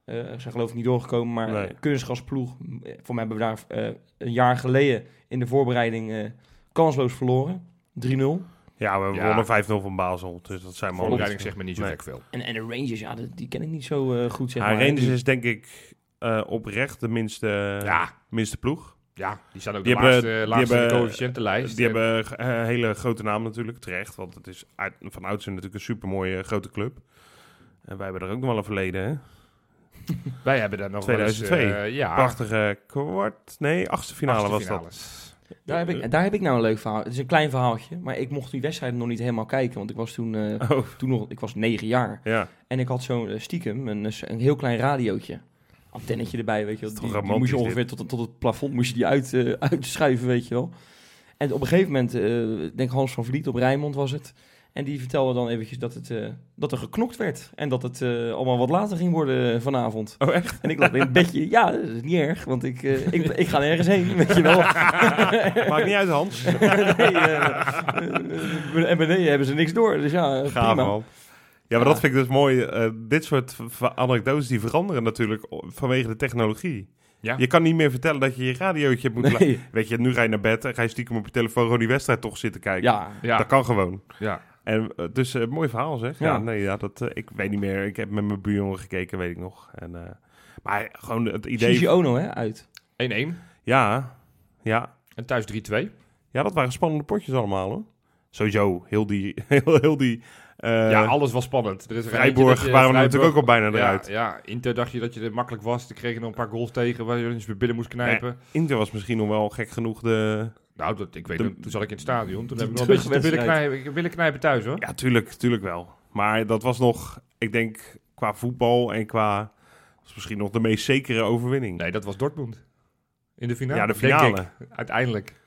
Eh ze zijn geloof ik niet doorgekomen, maar Nee. kunstgasploeg. eh, Voor mij hebben we daar eh, een jaar geleden in de voorbereiding eh, kansloos verloren. 3-0. Ja, we Ja. wonnen 5-0 van Basel. Dus dat zijn Voorbereiding mogelijk. zegt me niet zo Nee. gek veel. En, en de Rangers, ja, die, die ken ik niet zo eh, goed, zeg Ja, maar. Rangers is denk ik eh, oprecht de minste, Ja, minste ploeg. ja, die staan ook Die de hebben- die laagste hebben- coëfficiëntenlijst. Die En- hebben eh, een hele grote naam natuurlijk, terecht. Want het is uit, van oudsher natuurlijk een supermooie grote club. En wij hebben er ook nog wel een verleden, hè? Wij hebben daar nog 2002. wel eens, eh, ja, Prachtige kwart, nee, achtste finale achtste was dat. Daar heb, ik, daar heb ik nou een leuk verhaal. Het is een klein verhaaltje, maar ik mocht die wedstrijd nog niet helemaal kijken. Want ik was toen, eh, Oh, toen nog, ik was negen jaar. ja. En ik had zo'n eh, stiekem een, een heel klein radiootje. Antennetje erbij, weet je wel. Die, moest je ongeveer tot, tot het plafond moest je die uit, eh, uitschuiven, weet je wel. En op een gegeven moment, eh, ik denk Hans van Vliet op Rijnmond was het. En die vertelde dan eventjes dat, het, eh, dat er geknokt werd. En dat het eh, allemaal wat later ging worden eh, vanavond. Oh, echt? En ik lag in het bedje, ja, dat is niet erg, want ik, eh, ik, ik ga nergens heen, weet je wel. Maakt niet uit, Hans. nee, en beneden hebben ze niks door, dus ja, Gaaf, prima. man. Ja, maar Ja. dat vind ik dus mooi. Eh, dit soort anekdotes die veranderen natuurlijk vanwege de technologie. Ja. Je kan niet meer vertellen dat je je radiootje hebt moeten Nee. la- Weet je, nu ga je naar bed en ga je stiekem op je telefoon gewoon die wedstrijd toch zitten kijken. Ja, Ja, Dat kan gewoon. ja. En eh, dus eh, mooi verhaal zeg. Ja, Ja. nee, ja, dat, eh, ik weet niet meer. Ik heb met mijn buurjongen gekeken, weet ik nog. En, eh, maar gewoon het idee... Gigi Ono, hè, uit. 1-1 Ja, ja. en thuis 3-2. Ja, dat waren spannende potjes allemaal hoor. Sowieso, heel die... Heel, heel die eh, ja, alles was spannend. Er is er je- waren we Vrijburg- natuurlijk ook al bijna ja, eruit. Ja, Inter dacht je dat je er makkelijk was. Kreeg je nog een paar goals tegen waar je dus weer binnen moest knijpen. Inter was misschien nog wel gek genoeg de... Nou, dat, ik weet De- toen zat ik in het stadion. Toen de heb ik nog een beetje te willen knijpen, willen knijpen thuis hoor. Ja, tuurlijk, tuurlijk wel. Maar dat was nog, ik denk, qua voetbal en qua... was misschien nog de meest zekere overwinning. Nee, dat was Dortmund. In de finale. ja, de finale. uiteindelijk.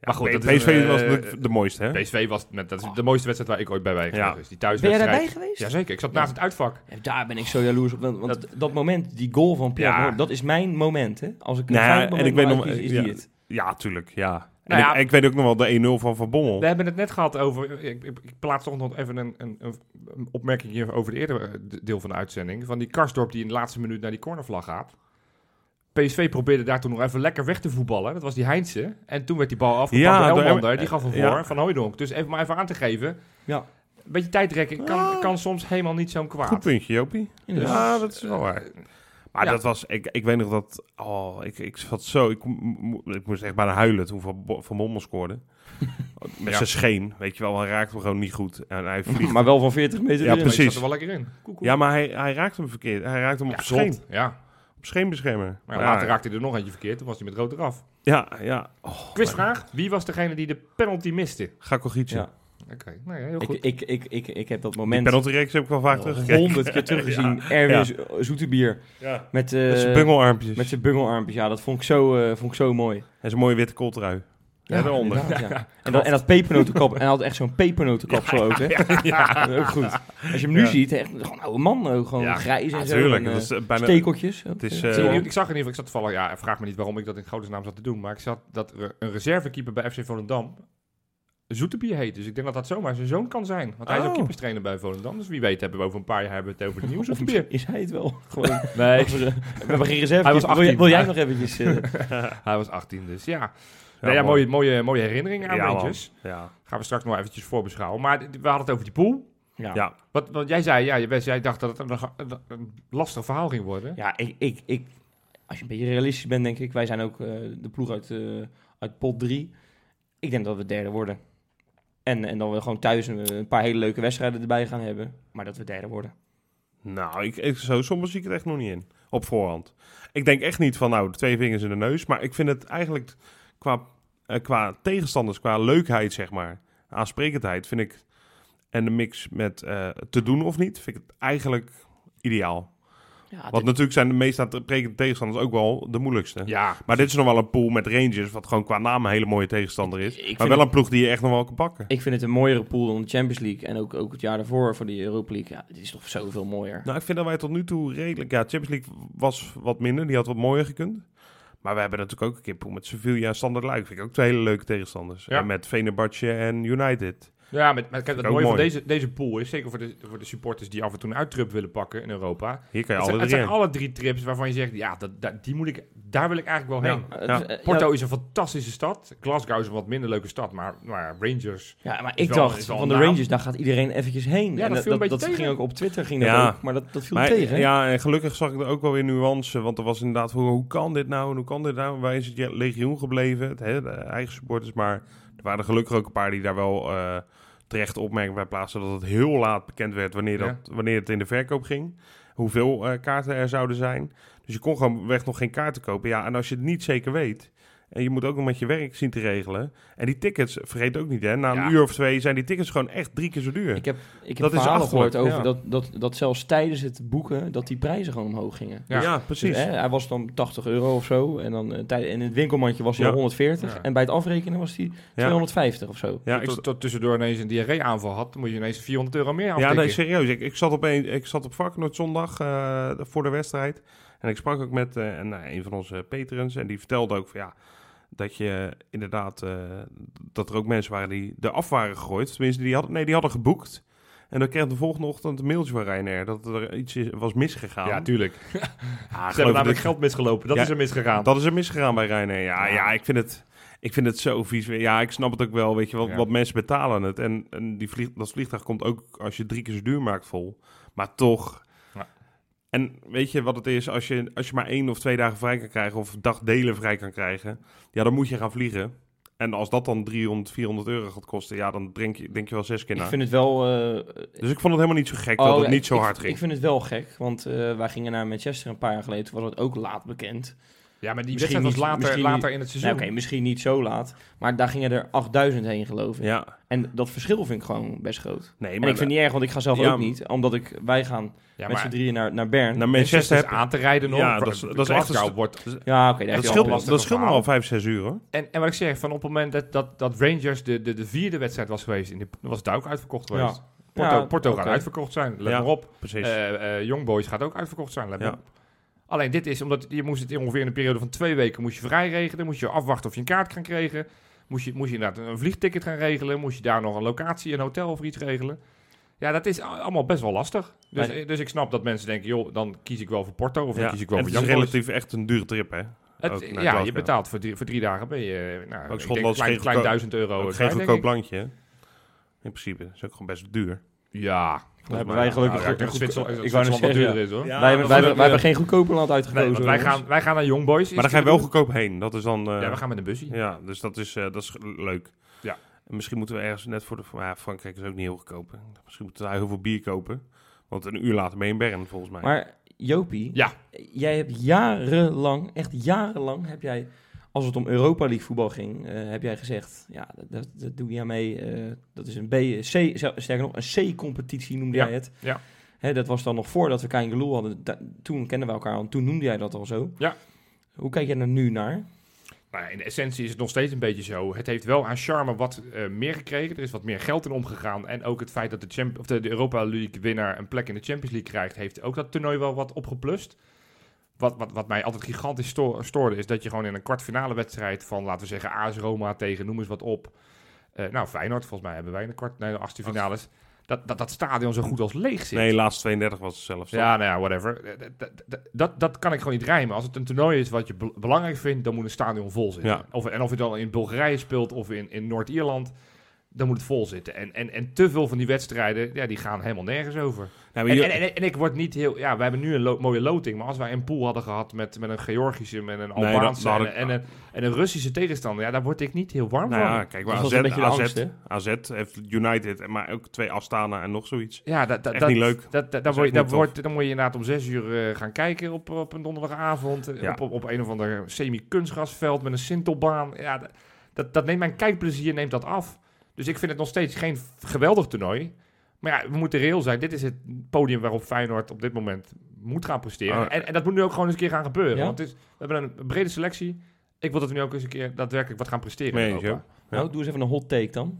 Ja, Maar goed, dat is PSV een, was eh, natuurlijk de mooiste, hè? PSV was met, dat is de mooiste wedstrijd waar ik ooit bij ben Ja. geweest. Die Ben jij thuiswedstrijd. daarbij geweest? Jazeker, ik zat naast het uitvak. Daar ben ik zo jaloers op. Want, want dat, moment, die goal van Pierre, dat is mijn moment. Hè? Als ik een Nou ja, fout moment en ik weet nog- is ja. die het. Ja, tuurlijk, ja. En Nou ja. ik, ik weet ook nog wel de 1-0 van Van Bommel. We hebben het net gehad over. Ik, ik, ik plaats toch nog even een, een, een opmerking hier over het eerdere eh, deel van de uitzending. Van die Karsdorp die in de laatste minuut naar die cornervlag gaat. PSV probeerde daar toen nog even lekker weg te voetballen. Dat was die Heinze. En toen werd die bal afgepakt Ja, door Elmander. Die gaf hem voor ja. van Hooijdonk. Dus even maar even aan te geven. Ja, Een beetje tijdrekken kan, Ah. kan soms helemaal niet zo'n kwaad. Goed puntje, Jopie. Ja, dat is wel waar. Maar Ja. dat was, ik, ik weet nog dat, oh, ik, ik zat zo, ik, ik moest echt bijna huilen toen Van, van Bommel scoorde. Met Ja. zijn scheen, weet je wel, hij raakte hem gewoon niet goed. En hij vliegt. Maar wel van 40 meter Ja, erin. Precies. zat er wel lekker in. Koek, koek. ja, maar hij, hij raakte hem verkeerd. Hij raakte hem op Ja, scheen. Ja. Op scheenbeschermer. Maar ja, later raakte hij er nog eentje verkeerd. Toen was hij met rood eraf. Ja, ja. Oh, Quizvraag. Wie was degene die de penalty miste? Ga ik Ja. Oké, nou ja, heel Ik, goed. ik, ik, ik, ik heb dat moment penalty reeks heb ik wel vaak teruggekeken. honderd keer teruggezien. Erwin Zo- Zoetebier Ja. met, eh, Met zijn bungelarmpjes. met zijn bungelarmpjes. Ja, dat vond ik zo, eh, vond ik zo mooi. En zijn mooie witte kooltrui. Ja, daaronder. ja. En, dat, en dat pepernotenkap. En hij had echt zo'n pepernotenkapsel ook, hè? Ja, ook goed. Als je hem nu Ja. ziet, echt gewoon een oude man. Gewoon Ja, grijs en zo. En, eh, is eh, bijna... stekeltjes. Het is, Ja. Ik ik zag in ieder geval, ik zat toevallig, ja, vraag me niet waarom ik dat in godesnaam zat te doen, maar ik zat dat een reservekeeper bij FC Volendam Zoetebier heet. Dus ik denk dat dat zomaar zijn zoon kan zijn. Want hij is ook Oh. keeperstrainer bij Volendam. Dus wie weet hebben we over een paar jaar hebben we het over de nieuwe Of Zoetebier. misschien is hij het wel. Gewoon. Nee, Of, eh, we hebben geen reserve. Hij was wil, jij- 18. wil jij nog eventjes... eh, hij was 18 dus ja. Nee, ja mooi. mooie, mooie, mooie herinneringen aan Ja, man. Rangers. Ja. Gaan we straks nog eventjes voorbeschouwen. Maar d- we hadden het over die pool. ja. ja. Wat, wat jij zei, ja, jij, jij dacht dat het een, een, een lastig verhaal ging worden. Ja, ik, ik, ik, als je een beetje realistisch bent, denk ik. Wij zijn ook eh, de ploeg uit, eh, uit pot 3. Ik denk dat we derde worden. En, en dan we gewoon thuis een, paar hele leuke wedstrijden erbij gaan hebben. Maar dat we derde worden. Nou, ik, ik, zo soms zie ik het echt nog niet in. Op voorhand. Ik denk echt niet van, nou, twee vingers in de neus. Maar ik vind het eigenlijk qua, eh, qua tegenstanders, qua leukheid, zeg maar. Aansprekendheid, vind ik. En de mix met eh, te doen of niet, vind ik het eigenlijk ideaal. Ja, Want dit- natuurlijk zijn de meest aansprekende tegenstanders ook wel de moeilijkste. Ja, Maar dit is nog wel een pool met Rangers, wat gewoon qua naam een hele mooie tegenstander is. Ik maar wel het- een ploeg die je echt nog wel kan pakken. ik vind het een mooiere pool dan de Champions League. En ook, ook het jaar daarvoor voor die Europa League. Ja, het is toch zoveel mooier. Nou, ik vind dat wij tot nu toe redelijk... Ja, Champions League was wat minder. Die had wat mooier gekund. Maar we hebben natuurlijk ook een keer pool met Sevilla en Standard Luik. Vind ik ook twee hele leuke tegenstanders. Ja. En met Fenerbahce en United. Ja, met, met, kijk, het mooie van deze, deze pool is, zeker voor de, voor de supporters die af en toe een uittrip willen pakken in Europa. Hier kan je Het zijn, alle het drie zijn alle drie trips waarvan je zegt, ja, dat, dat- die moet ik, daar wil ik eigenlijk wel heen. Ja. Porto ja, is een fantastische stad. Glasgow is een wat minder leuke stad, maar, maar Rangers... Ja, maar ik wel- dacht van de naam. Rangers, daar gaat iedereen eventjes heen. Ja, en dat viel een beetje dat tegen. ging ook op Twitter, ging dat Ja. ook. Maar dat, dat viel Maar, tegen. ja, en gelukkig zag ik er ook wel weer nuance. Want er was inderdaad, hoe, hoe kan dit nou? en Hoe kan dit nou? Wij is het legioen gebleven, het, hè, de eigen supporters. Maar er waren gelukkig ook een paar die daar wel eh, terecht opmerkingen bij plaatsten. Dat het heel laat bekend werd wanneer, dat, wanneer het in de verkoop ging. Hoeveel eh, kaarten er zouden zijn. Dus je kon gewoon weg nog geen kaarten kopen. Ja, en als je het niet zeker weet... En je moet ook nog met je werk zien te regelen. En die tickets, vergeet ook niet hè. Na een Ja. uur of twee zijn die tickets gewoon echt drie keer zo duur. Ik heb, ik Dat heb verhalen achterlijk, gehoord over ja. dat, dat, dat zelfs tijdens het boeken dat die prijzen gewoon omhoog gingen. Ja. ja, Dus, precies. hè, hij was dan 80 euro of zo. En dan eh, in het winkelmandje was hij Ja. al 140. Ja. En bij het afrekenen was hij 250 of zo. ja, ik, tot, tot tussendoor ineens een diarree-aanval had, dan moet je ineens 400 euro meer Ja, aftikken. nee, serieus. Ik, ik, zat op een, ik zat op Varkenoord zondag eh, voor de wedstrijd. En ik sprak ook met eh, en, nou, een van onze Peterens. En die vertelde ook van ja, dat je inderdaad, eh, dat er ook mensen waren die er af waren gegooid. Tenminste, die hadden, nee, die hadden geboekt. En dan kreeg de volgende ochtend een mailtje van Ryanair dat er iets is- was misgegaan. Ja, tuurlijk. Ja, Ze geloof hebben namelijk geld misgelopen. Dat Ja, is er misgegaan. Dat is er misgegaan bij Ryanair. Ja, Ja. ja. ik vind het... Ik vind het zo vies. Ja, ik snap het ook wel. Weet je, wat, wat mensen betalen het. En, en die vlieg, dat vliegtuig komt ook als je drie keer zo duur maakt vol. Maar toch... En weet je wat het is? Als je, als je maar één of twee dagen vrij kan krijgen, of dagdelen vrij kan krijgen, ja, dan moet je gaan vliegen. En als dat dan 300, 400 euro gaat kosten, ja, dan denk je, denk je wel zes keer Ik na. vind het wel... eh, Dus ik vond het helemaal niet zo gek oh, dat het ja, niet ik- zo ik- hard ging. Ik vind het wel gek, want eh, wij gingen naar Manchester een paar jaar geleden. Toen was het ook laat bekend. Ja, maar die Misschien wedstrijd was niet- later, misschien later in het Nou, seizoen. Oké, misschien niet zo laat. Maar daar gingen er 8000 heen, geloof ik. ja, En dat verschil vind ik gewoon best groot. nee, En maar ik vind het niet erg, want ik ga zelf Ja, ook niet. Omdat ik, wij gaan ja, met z'n drieën naar, naar Bern. naar Manchester heb aan te rijden nog. Ja, dat is- dat is echt een wordt ja, oké, heb dat al scheelt, lastig dat scheelt verhaal. wel 5, 6 uur hoor. En, en wat ik zeg, van op het moment dat, dat, dat Rangers de, de, de vierde wedstrijd was geweest, in de, was het daar ook uitverkocht Ja. geweest. Porto, Ja, Porto gaat uitverkocht zijn, let Ja. maar op. Precies. Eh eh Young Boys gaat ook uitverkocht zijn, let maar Ja. op. Alleen dit is, omdat je moest het in ongeveer in een periode van twee weken moest je vrij regelen, moest je afwachten of je een kaart kan krijgen, moest je, moest je inderdaad een vliegticket gaan regelen, moest je daar nog een locatie, een hotel of iets regelen. Ja, dat is allemaal best wel lastig. Dus, dus ik snap dat mensen denken, joh, dan kies ik wel voor Porto of dan ja. kies ik wel en voor het is relatief echt een dure trip, hè? Het- ja, je betaalt voor drie, voor drie dagen ben je, nou, Ook denk klein, klein duizend euro. Ook geen goedkoop landje, hè? In principe. is ook gewoon best duur. Ja. Hebben wij gelukkig Nou, ja, goed- ik Zwitserland- wou wat duurder is, hoor. Ja, wij, wij, hebben- ook, wij hebben eh, geen goedkope land uitgekozen. wij gaan, wij gaan naar Young Boys. Maar daar ga je wel goedkoop heen. Dat is dan... eh, Ja, we gaan met een busje. Ja, dus dat is, eh, dat is leuk. Ja. En misschien moeten we ergens net voor de... Ja, Frankrijk is ook niet heel goedkoop. hè. Misschien moeten we daar heel veel bier kopen. Want een uur later ben je in Bern, volgens mij. Maar Jopie, Ja. jij hebt jarenlang, echt jarenlang, heb jij, als het om Europa League voetbal ging, eh, heb jij gezegd, ja, dat, dat, doe je aan mee. eh, dat is een B, C, sterker nog, een C-competitie noemde Ja, jij het. ja. Hè, dat was dan nog voordat we Kein Geloel hadden. Da- toen kenden we elkaar al, toen noemde jij dat al zo. Ja. Hoe kijk jij er nu naar? Nou, ja, in de essentie is het nog steeds een beetje zo. Het heeft wel aan charme wat eh, meer gekregen. Er is wat meer geld in omgegaan. En ook het feit dat de, of de Europa League winnaar een plek in de Champions League krijgt, heeft ook dat toernooi wel wat opgeplust. Wat, wat, wat mij altijd gigantisch sto- stoorde, is dat je gewoon in een kwartfinale wedstrijd van, laten we zeggen, AS Roma tegen, noem eens wat op. Eh, nou, Feyenoord, volgens mij hebben wij in de kwart, nee, de achtste finales. Dat, dat dat stadion zo goed als leeg zit. nee, laatste 32 was het zelfs. Ja, nou ja, whatever. Eh, Dat, dat, dat, dat kan ik gewoon niet rijmen. Als het een toernooi is wat je be- belangrijk vindt, dan moet een stadion vol zitten. Ja. Of, en of je dan in Bulgarije speelt of in, in Noord-Ierland, dan moet het vol zitten. En, en, en te veel van die wedstrijden, ja, die gaan helemaal nergens over. Maar En, je- en, en, en ik word niet heel... Ja, we hebben nu een lo- mooie loting, maar als wij een pool hadden gehad met, met een Georgische, met een Albaanse had en, ik- en, een, en een Russische tegenstander, ja, daar word ik niet heel warm nou van. ja, kijk, maar Dat AZ, AZ, angst, hè? AZ heeft United, maar ook twee Astana en nog zoiets. Ja, dat, dat, Echt dat, niet leuk. Dat, dat, is dan, word je, echt dan, wordt, moet je inderdaad om zes uur eh, gaan kijken op, op een donderdagavond. eh, Ja. Op, op, op een of ander semi-kunstgrasveld met een sintelbaan. Ja, dat, dat, dat neemt mijn kijkplezier neemt dat af. Dus ik vind het nog steeds geen geweldig toernooi. Maar ja, we moeten reëel zijn. Dit is het podium waarop Feyenoord op dit moment moet gaan presteren. Oh. En, en dat moet nu ook gewoon eens een keer gaan gebeuren. Ja? Want het is, we hebben een brede selectie. Ik wil dat we nu ook eens een keer daadwerkelijk wat gaan presteren. Ja. Nou, doe eens even een hot take dan.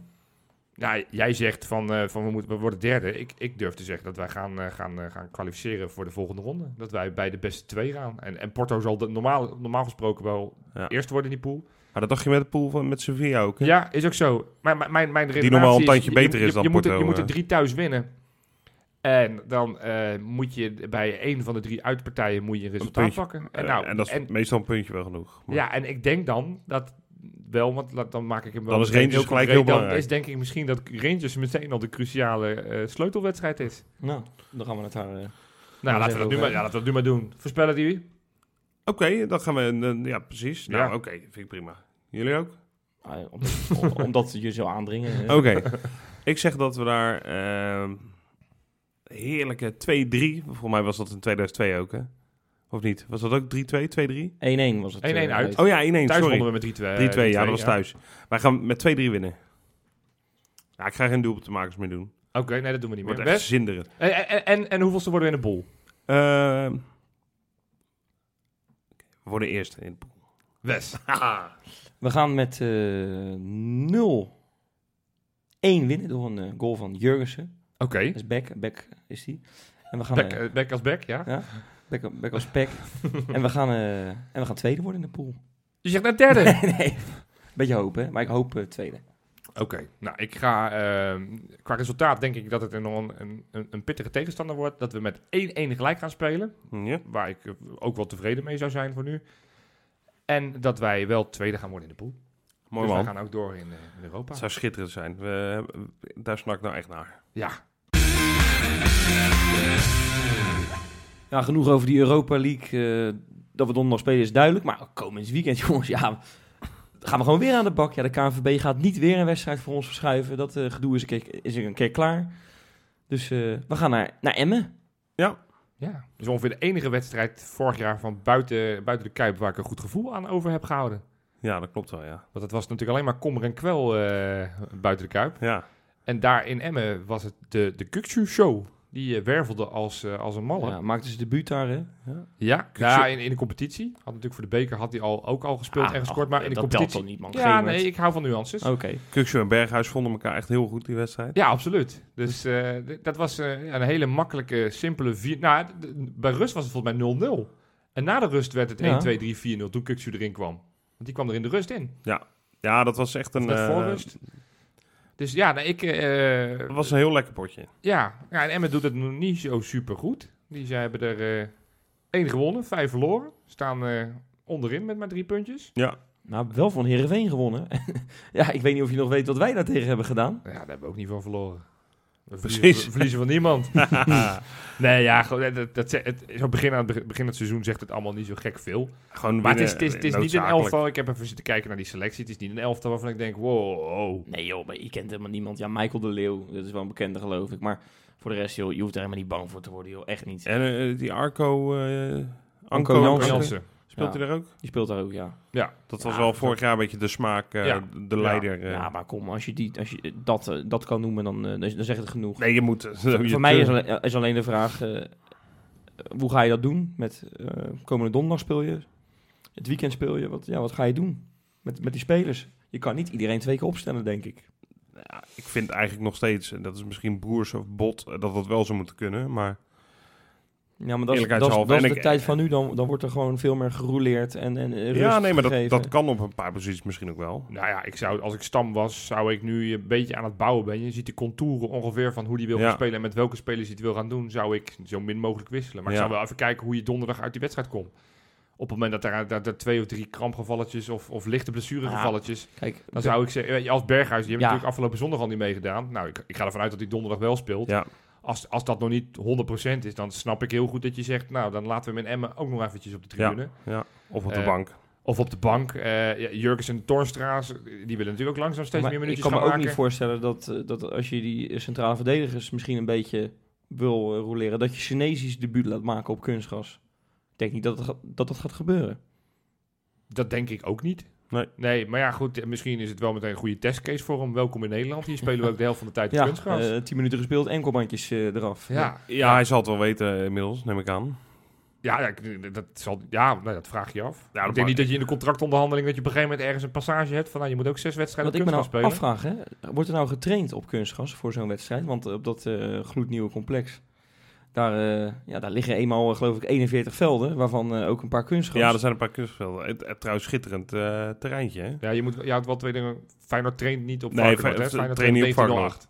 Ja, jij zegt van, eh, van we, moeten, we worden derde. Ik, ik durf te zeggen dat wij gaan, eh, gaan, eh, gaan kwalificeren voor de volgende ronde. Dat wij bij de beste twee gaan. En, en Porto zal de, normaal, normaal gesproken wel Ja. eerst worden in die pool. Maar dat dacht je met de pool van met Sevilla ook, hè? Ja, is ook zo. Maar mijn, mijn, mijn redenatie normaal een is, tandje je- beter je, is dan je, moet er, Porto, je moet er eh. drie thuis winnen. En dan eh, moet je bij één van de drie uitpartijen moet je een resultaat pakken. En, Eh, nou, en dat is en- meestal een puntje wel genoeg. Maar- ja, en ik denk dan dat wel, want dan maak ik hem wel. Dan is Rangers gelijk concreet. heel Dan belangrijk. is denk ik misschien dat Rangers meteen al de cruciale eh, sleutelwedstrijd is. Nou, dan gaan we het daar... eh, Nou, laten we, dat nu maar, ja, laten we dat nu maar doen. Voorspellen die? Oké, dan gaan we... eh, ja, precies. Nou, Ja. oké. vind ik prima. Jullie ook? ah, om- om- omdat je zo aandringen. Oké. ik zeg dat we daar... ehm, heerlijke 2-3... Volgens mij was dat in 2002 ook, hè? Of niet? Was dat ook 3-2? 2-3? 1-1 was het. 1-1 eh, uit. Oh ja, 1-1. Thuis Sorry. wonnen we met 3-2. 3-2, eh, ja, dat was thuis. Wij gaan met 2-3 winnen. Ja, ik ga geen doelpuntenmakers meer doen. Oké, nee, dat doen we niet Wordt meer. echt zinderend. En, en, en, en hoeveelste worden we in de? Ehm, we worden eerst in de pool. Wes. We gaan met eh 0-1 winnen door een eh, goal van Jurgensen. Oké. Dat is Beck. Beck is die. En we gaan... Back, eh, eh, back als back, ja. ja, Beck, Beck als Beck. en, we gaan, eh, en we gaan tweede worden in de pool. Je zegt net derde. nee, nee. Beetje hopen, hè? maar ik hoop eh, tweede. Oké, nou ik ga ehm, qua resultaat denk ik dat het een, een, een, pittige tegenstander wordt. Dat we met 1-1 gelijk gaan spelen. Ja. Waar ik eh, ook wel tevreden mee zou zijn voor nu. En dat wij wel tweede gaan worden in de pool. Mooi dus man. wij gaan ook door in, eh, in Europa. Het zou schitterend zijn. We, daar snak ik nou echt naar. Ja. Ja, genoeg over die Europa League. eh, dat we donderdag spelen is duidelijk. Maar komend weekend, jongens, ja... gaan we gewoon weer aan de bak. Ja, de KNVB gaat niet weer een wedstrijd voor ons verschuiven. Dat eh, gedoe is een, keer, is een keer klaar. Dus eh, we gaan naar, naar Emmen. Ja, dus ongeveer de enige wedstrijd vorig jaar van buiten, buiten de Kuip waar ik een goed gevoel aan over heb gehouden. Ja, dat klopt wel, ja. Want het was natuurlijk alleen maar kommer en kwel eh, buiten de Kuip. Ja, En daar in Emmen was het de, de Kuksu Show. Die eh, wervelde als, eh, als een malle. Ja, maakte ze debuut daar, hè? Ja, ja in, in de competitie. Had natuurlijk voor de beker had hij al, ook al gespeeld Ah, en gescoord. maar in de dat competitie... toch niet, man? Ja, nee, ik hou van nuances. Oké. Kukshoe en Berghuis vonden elkaar echt heel goed, die wedstrijd. Ja, absoluut. Dus eh, d- dat was eh, ja, een hele makkelijke, simpele... Vier... Nou, bij rust was het volgens mij 0-0. En na de rust werd het Ja. 1, 2, 3, 4, 0 toen Kuksu erin kwam. Want die kwam er in de rust in. Ja, dat was echt een... Net voor eh, rust. Dus ja, nou, ik... eh, dat was een heel lekker potje. ja, ja, en Emmen doet het nog niet zo super goed. Die zij hebben er eh één gewonnen, vijf verloren. Staan eh, onderin met maar drie puntjes. Ja, Nou, wel van Heerenveen gewonnen. ja, ik weet niet of je nog weet wat wij daar tegen hebben gedaan. Ja, daar hebben we ook niet van verloren. We Precies. verliezen, we verliezen van niemand. nee, ja, gewoon, dat, dat, het, zo begin, aan het begin, het seizoen zegt het allemaal niet zo gek veel. gewoon Maar het is, het is, het is niet een elftal. Ik heb even zitten kijken naar die selectie. Het is niet een elftal waarvan ik denk, wow. Nee joh, maar je kent helemaal niemand. Ja, Michael de Leeuw, dat is wel een bekende geloof ik. Maar voor de rest, joh, je hoeft er helemaal niet bang voor te worden, joh. Echt niet. En eh, die Arco... eh Anko Anko Jansen. Jansen. Speelt Ja. hij daar ook? Die speelt daar ook, ja. Ja, Dat was Ja, wel vorig jaar een beetje de smaak, eh, Ja. de leider. eh. Ja, maar kom, als je, die, als je dat, eh, dat kan noemen, dan, eh, dan, zegt het genoeg. Nee, je moet... voor voor mij is, alleen- is alleen de vraag, eh, hoe ga je dat doen? Met eh, komende donderdag speel je, het weekend speel je. Wat, ja, wat ga je doen met, met die spelers? Je kan niet iedereen twee keer opstellen, denk ik. Ja, ik vind eigenlijk nog steeds, en dat is misschien broers of bot, eh, dat dat wel zou moeten kunnen. Maar Ja, maar dat is, dat is, Eerlijkheidshalve. dat is En de ik- tijd van nu. Dan, dan wordt er gewoon veel meer gerouleerd en, en rust ja, nee, maar dat, dat kan op een paar posities misschien ook wel. nou ja, ik zou, als ik stam was, zou ik nu een beetje aan het bouwen ben. Je ziet de contouren ongeveer van hoe die wil Ja. gaan spelen en met welke spelers hij het wil gaan doen, zou ik zo min mogelijk wisselen. Maar ik zou wel even kijken hoe je donderdag uit die wedstrijd komt. Op het moment dat er, dat er twee of drie krampgevalletjes of, of lichte blessuregevalletjes, Kijk, dan zou ik zeggen, als Berghuis, die heeft Ja. natuurlijk afgelopen zondag al niet meegedaan. Nou, ik, ik ga ervan uit dat hij donderdag wel speelt. Ja, Als, als dat nog niet 100% is, dan snap ik heel goed dat je zegt, nou, dan laten we in Emmen ook nog eventjes op de tribune. ja. Of op de Eh, bank. Of op de bank. Eh ja, Jurgens en Toornstra's, die willen natuurlijk ook langzaam steeds maar meer ik minuutjes kan me ook niet voorstellen dat, eh, dat als je die centrale verdedigers misschien een beetje wil eh, roleren, dat je Chinesisch debuut laat maken op kunstgras. Ik denk niet dat dat, dat gaat gebeuren. Dat denk ik ook niet. Nee. Nee, maar ja, goed, eh, misschien is het wel meteen een goede testcase voor hem. Welkom in Nederland. Hier spelen we ook de helft van de tijd op Ja, kunstgras. eh, tien minuten gespeeld, enkelbandjes eh, eraf. ja. Ja, hij zal het wel weten inmiddels, neem ik aan. Ja, ja, dat, zal, ja nou, dat vraag je af. dat ik denk niet dat je in de contractonderhandeling dat je op een gegeven moment ergens een passage hebt van nou, je moet ook zes wedstrijden Wat op ik me kunstgras nou spelen. afvraag, hè, wordt er nou getraind op kunstgras voor zo'n wedstrijd? Want eh, op dat eh, gloednieuwe complex, daar, eh, ja, daar liggen eenmaal eh, geloof ik 41 velden, waarvan eh, ook een paar kunstgras. Ja, er zijn een paar kunstvelden. Het, het trouwens schitterend eh, terreintje, hè? Ja, je moet je houdt wel twee dingen. Feyenoord traint niet op Nee, Varkenoord? Feyenoord traint niet op 1908.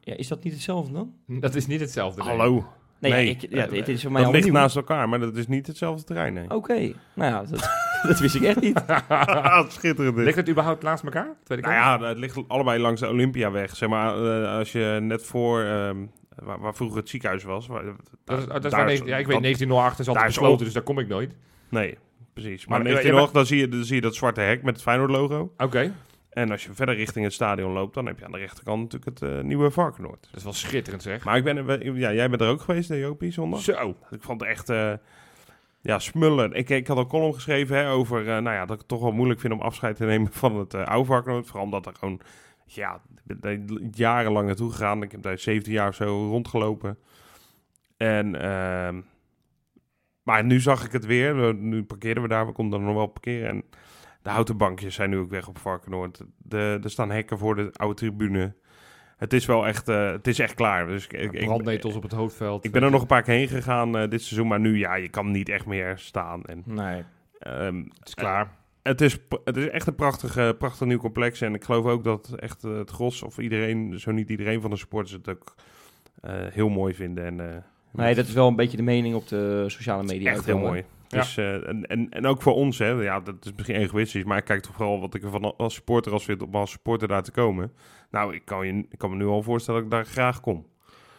Ja, is dat niet hetzelfde dan? Dat is niet hetzelfde. Hallo. Nee, Nee, ja, ik, ja, dit is voor mij Dat al ligt nieuw. naast elkaar, maar dat is niet hetzelfde terrein, nee. Oké, nou ja, dat, dat wist ik echt niet. schitterend. Ligt het überhaupt naast elkaar? Nou ja, het ligt allebei langs de Olympiaweg. Zeg maar, eh, als je net voor, ehm, waar, waar vroeger het ziekenhuis was. Waar, Dat is, dat is daar waar 19 ja, ik weet dat- 1908 is altijd besloten, ook- dus daar kom ik nooit. Nee, precies. Maar, Maar, in eh, 1908, dan, zie je, dan zie je dat zwarte hek met het Feyenoord-logo. Oké, En als je verder richting het stadion loopt, dan heb je aan de rechterkant natuurlijk het eh, nieuwe Varkenoord. dat is wel schitterend zeg. Maar ik ben, ja, jij bent er ook geweest, hè, Jopie, zondag? Zo. Ik vond het echt, eh, ja, smullen. Ik, ik had een column geschreven hè, over, eh, nou ja, dat ik het toch wel moeilijk vind om afscheid te nemen van het eh oude Varkenoord. Vooral omdat er gewoon, ja, ik ben daar jarenlang naartoe gegaan. Ik heb daar 17 jaar of zo rondgelopen. En, ehm, maar nu zag ik het weer. We- Nu parkeerden we daar, we konden er nog wel parkeren. En de houten bankjes zijn nu ook weg op Varkenoord. De, er staan hekken voor de oude tribune. Het is wel echt, eh, het is echt klaar. Dus ik- Brandnetels op het hoofdveld. ik ben er nog een paar keer heen gegaan eh, dit seizoen, maar nu ja, je kan niet echt meer staan. En, Nee. ehm, Het is klaar. Het, is, het is echt een prachtig, prachtig nieuw complex. En ik geloof ook dat echt eh, het gros, of iedereen, zo niet iedereen van de supporters het ook eh, heel mooi vinden. En, eh, nee, dat is wel een beetje de mening op de sociale media. echt heel wel, hè? mooi. Ja. En, en, en ook voor ons, hè, ja, dat is misschien egoïstisch, maar ik kijk toch vooral wat ik ervan als supporter als vind om als supporter daar te komen. Nou, ik kan, je, ik kan me nu al voorstellen dat ik daar graag kom.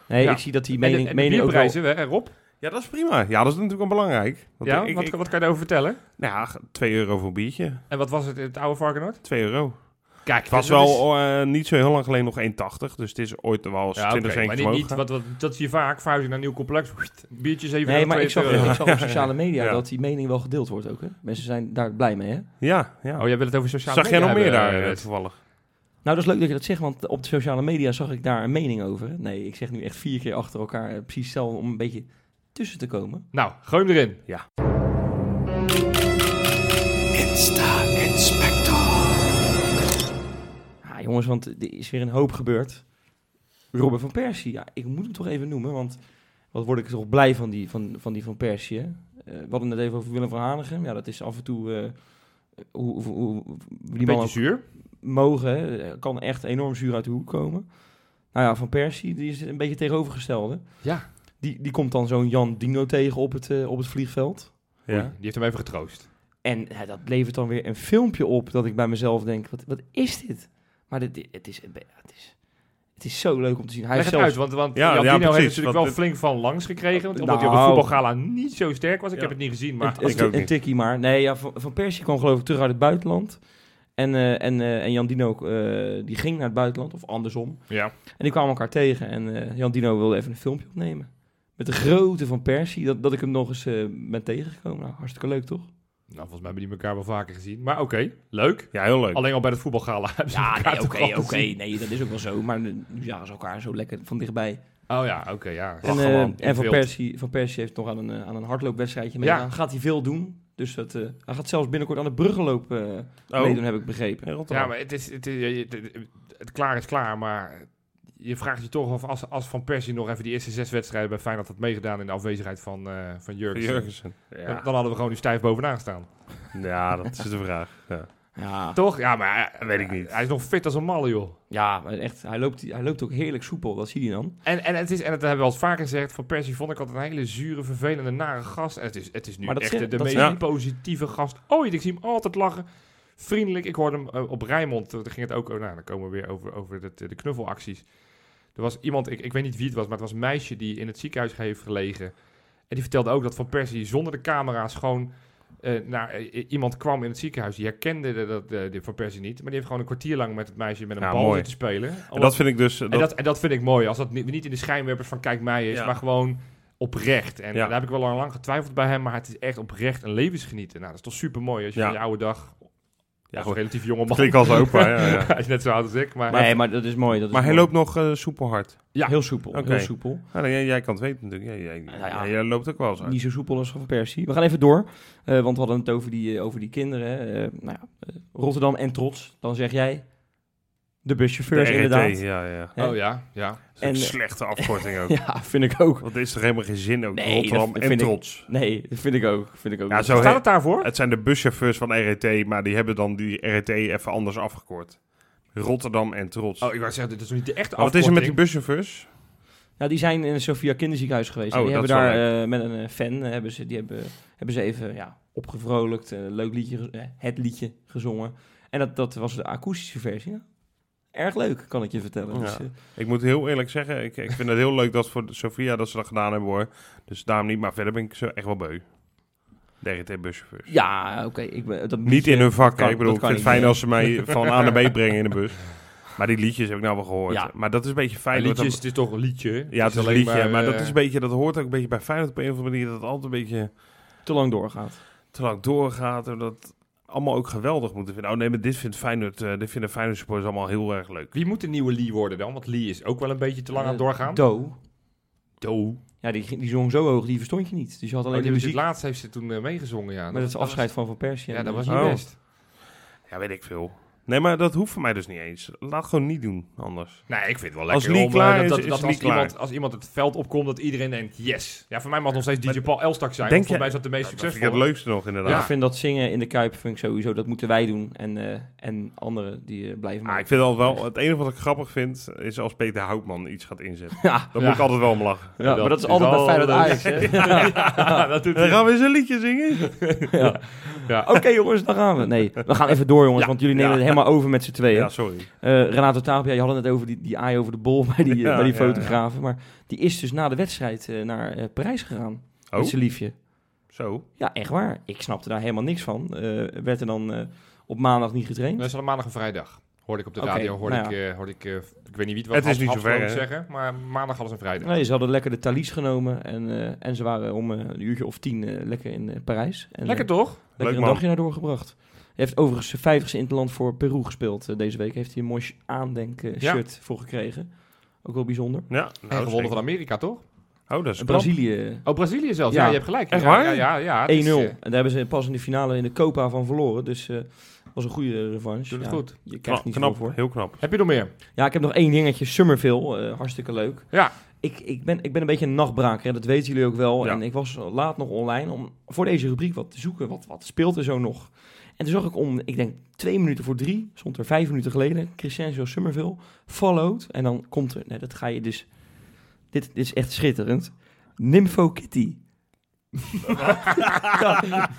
Nee, Ja. ik zie dat die En de, mening, en de mening ook wel... Rob? Ja, dat is prima. Ja, dat is natuurlijk wel belangrijk. Want ja, ik, wat, ik- wat kan je daarover vertellen? nou ja, 2 euro voor een biertje. En wat was het in het oude Varkenoord? 2 euro. Kijk, Het was is- wel eh, niet zo heel lang geleden nog 1,80. Dus het is ooit wel eens Ja, 20 oké, cent maar niet, wat, wat, dat zie je vaak, verhuizing naar een nieuw complex, biertjes even Nee, maar ik 2 zag, euro. ik zag op sociale media Ja. dat die mening wel gedeeld wordt ook. Hè? Mensen zijn daar blij mee, hè? Ja, ja. Oh, jij wil het over sociale Zag jij media nog meer daar eh, eh, toevallig? Nou, dat is leuk dat je dat zegt, want op de sociale media zag ik daar een mening over. Nee, ik zeg nu echt vier keer achter elkaar precies hetzelfde om een beetje tussen te komen. Nou, gooi hem erin. Ja, jongens, want er is weer een hoop gebeurd. Robin van Persie, ja, ik moet hem toch even noemen, want wat word ik toch blij van die van, van, die van Persie. hè. Eh, we hadden het net even over Willem van Hanegem. Ja, dat is af en toe... eh, hoe, hoe, hoe- hoe die Een man zuur. mogen, hè. Er kan echt enorm zuur uit de hoek komen. Nou ja, Van Persie, die is een beetje tegenovergestelde. Ja. Die, die komt dan zo'n Jan Dino tegen op het, eh, op het vliegveld. Oei, Ja. Die heeft hem even getroost. En ja, dat levert dan weer een filmpje op dat ik bij mezelf denk, wat, wat is dit? Maar dit, het, is, het, is, het is zo leuk om te zien. Hij Leg het uit, want, want Ja, Jan ja, Dino heeft natuurlijk wel het- flink van langs gekregen. Want, omdat hij op Nou. de voetbalgala niet zo sterk was. Ik Ja. heb het niet gezien, maar... een, als- ik ook een tikkie maar. Nee, ja, van, van Persie kwam geloof ik terug uit het buitenland. En, eh, en, eh, en Jan Dino eh, die ging naar het buitenland, of andersom. ja. En die kwamen elkaar tegen en eh, Jan Dino wilde even een filmpje opnemen. Met de grootte van Persie, dat, dat ik hem nog eens eh, ben tegengekomen. Nou, hartstikke leuk toch? Nou, volgens mij hebben die elkaar wel vaker gezien. Maar oké, leuk. Ja, heel leuk. Alleen al bij het voetbalgala hebben ze elkaar toch al gezien. Nee, dat is ook wel zo. Maar nu zagen ze elkaar zo lekker van dichtbij. Oh ja, oké, ja. En, eh, en van. Persie, van Persie heeft nog aan een, eh, aan een hardloopwedstrijdje Ja. meegedaan. Gaat hij veel doen. Dus dat, eh, hij gaat zelfs binnenkort aan de bruggenloop eh Oh. meedoen, heb ik begrepen. Ja, maar het is, het, is, je- het, het- het klaar is klaar, maar je vraagt je toch af als, als Van Persie nog even die eerste zes wedstrijden bij Feyenoord had meegedaan in de afwezigheid van, eh van Jurgensen. Jurgensen. Dan, Ja. dan hadden we gewoon nu stijf bovenaan gestaan. ja, dat is de vraag. Ja. Ja, Toch? Ja, maar hij- Weet ik niet. Hij is nog fit als een malle, joh. ja maar echt, hij loopt, hij loopt ook heerlijk soepel. Dat zie je dan. En, en, het is, en dat hebben we al eens vaker gezegd, Van Persie vond ik altijd een hele zure, vervelende, nare gast. En het is, het is nu echt de, meest positieve gast ooit. Ik zie hem altijd lachen. Vriendelijk. Ik hoorde hem eh, op Rijnmond, eh, daar ging het ook, oh, nou, dan komen we weer over, over het, eh, de knuffelacties. Er was iemand, ik, ik weet niet wie het was, maar het was een meisje die in het ziekenhuis heeft gelegen. En die vertelde ook dat Van Persie zonder de camera's gewoon eh, naar eh, iemand kwam in het ziekenhuis. Die herkende de, dat, die Van Persie niet. Maar die heeft gewoon een kwartier lang met het meisje met een Ja, bal zitten spelen. En dat vind ik dus... en dat- dat, en dat vind ik mooi. Als dat niet, niet in de schijnwerpers van kijk mij is, Ja. maar gewoon oprecht. En Ja. daar heb ik wel lang, lang getwijfeld bij hem, maar het is echt oprecht een levensgenieten. Nou, dat is toch super mooi als je van je oude dag... Ja, een relatief jonge man. Klinkt als opa, ja, ja. hij is net zo oud als ik, maar... nee, maar dat is mooi. Dat is Maar hij loopt nog eh, soepel hard. Ja. heel soepel. Heel soepel. Nou, jij, jij kan het weten natuurlijk. Jij, jij, Ja, ja. jij- loopt ook wel hard. Niet zo soepel als Van Persie. We gaan even door, eh, want we hadden het over die, eh, over die kinderen. hè. Eh, nou ja, Rotterdam en trots. Dan zeg jij de buschauffeurs De RET, inderdaad. Ja, ja. Hè? Oh ja, ja. Dat is een En, eh, slechte afkorting ook. Ja, vind ik ook. Want er is toch helemaal geen zin ook. Nee, Rotterdam dat en ik- trots. Nee, dat vind ik ook. Vind ik ook. Ja, zo Staat he- het daarvoor? Het zijn de buschauffeurs van RET, maar die hebben dan die RET even anders afgekort. Rotterdam en trots. Oh, ik wou zeggen, dit is nog niet de echte Maar wat is er met die afkorting. buschauffeurs? Ja, die zijn in het Sophia Kinderziekenhuis geweest. Oh, En die hebben daar eh, met een eh, fan, hebben ze, die hebben, hebben ze even ja, opgevrolijkt, een leuk liedje, het liedje gezongen. En dat, dat was de akoestische versie. Erg leuk, kan ik je vertellen. Ja. Dus, eh, Ik moet heel eerlijk zeggen, ik, ik vind het heel leuk dat voor Sofia dat ze dat gedaan hebben hoor. Dus daarom niet, maar verder ben ik ze echt wel beu. De RET-buschauffeurs. ja, oké. ik ben- dat Niet in hun vak, kan- ik bedoel, ik vind het fijn als ze mij van A naar B brengen in de bus. Maar die liedjes heb ik nou wel gehoord. Ja. Maar dat is een beetje fijn. liedjes, dat- het is toch een liedje? ja, het is een liedje, maar, dat, eh, is een beetje, dat hoort ook een beetje bij Feyenoord op een of andere manier. Dat het altijd een beetje te lang doorgaat. te lang doorgaat. En dat allemaal ook geweldig moeten vinden. Oh nee, maar dit vindt Feyenoord, eh dit vinden Feyenoord supporters allemaal heel erg leuk. Wie moet de nieuwe Lee worden dan? Want Lee is ook wel een beetje te lang aan het Eh, doorgaan. Do. Do. Ja, die, die zong zo hoog, die verstond je niet. Dus je had alleen Oh, de die muziek. muziek. Laatst heeft ze toen eh, meegezongen, ja. met het afscheid van Van Persie. Ja, dat was niet Oh. best. Ja, weet ik veel. Nee, maar dat hoeft voor mij dus niet eens. Laat gewoon niet doen, anders. Nee, ik vind het wel Als lekker Lee om, klaar eh, is, dat, is dat, Lee als, iemand, klaar. als iemand het veld opkomt, dat iedereen denkt, yes. Ja, voor mij mag nog steeds DJ Maar- Paul Elstak zijn. Denk want je- mij is dat de meest Dat vind ik het leukste nog, inderdaad. Ja, ik vind dat zingen in de Kuip vind ik sowieso, dat moeten wij doen. En, eh, en anderen die eh, blijven Ah, maar. ik vind dat wel, het enige wat ik grappig vind, is als Peter Houtman iets gaat inzetten. Ja, Dan Ja. moet ik altijd wel om lachen. ja, maar dat is is altijd bij Feyenoord. Ajax. dat doet Dan gaan we eens een liedje zingen. Ja. Ja. Oké jongens, dan gaan we. Nee, we gaan even door jongens, want jullie nemen het helemaal over met z'n tweeën. Ja, sorry. Eh, Renato Tapia, je had het net over die, die aai over de bol bij die, eh, Ja, bij die ja, fotografen. Maar die is dus na de wedstrijd eh, naar eh, Parijs gegaan. Oh, Met zijn liefje. zo. Ja, echt waar. Ik snapte daar helemaal niks van. Eh, werd er dan eh, op maandag niet getraind? Dat is al maandag en vrijdag. Hoorde ik op de radio, hoorde nou ik, eh, hoorde ik ik weet niet wie het was, Het is niet zover, hè? zeggen, maar maandag hadden ze een vrijdag. Nee, ze hadden lekker de Thalys genomen en, eh, en ze waren om eh, een uurtje of tien eh, lekker in eh, Parijs. En, Lekker toch? lekker Leuk, een man. dagje naar doorgebracht. Heeft overigens zijn vijftigste interland voor Peru gespeeld eh, deze week. Heeft hij een mooi sh- aandenk Ja. shirt voor gekregen. Ook wel bijzonder. Ja, En nou, gewonnen zeker. van Amerika, toch? Oh, dat is. Brazilië Oh, Brazilië zelfs. Ja, Ja. je hebt gelijk. Echt ja, waar? Ja, ja, ja. het 1-0. is, eh, en daar hebben ze pas in de finale in de Copa van verloren. Dus eh was een goede revanche. Doe het Ja, goed. Je krijgt Knap, niet knap, voor. heel knap. Heb je nog meer? Ja, ik heb nog één dingetje. Summerville, eh, hartstikke leuk. Ja. Ik, ik, ben, ik ben een beetje een nachtbraker, hè, dat weten jullie ook wel. Ja. En ik was laat nog online om voor deze rubriek wat te zoeken. Wat, wat speelt er zo nog? En toen zag ik om, ik denk twee minuten voor drie, stond er vijf minuten geleden, Crescencio Summerville, followed. En dan komt er, nee, dat ga je dus, dit, dit is echt schitterend, Nympho Kitty.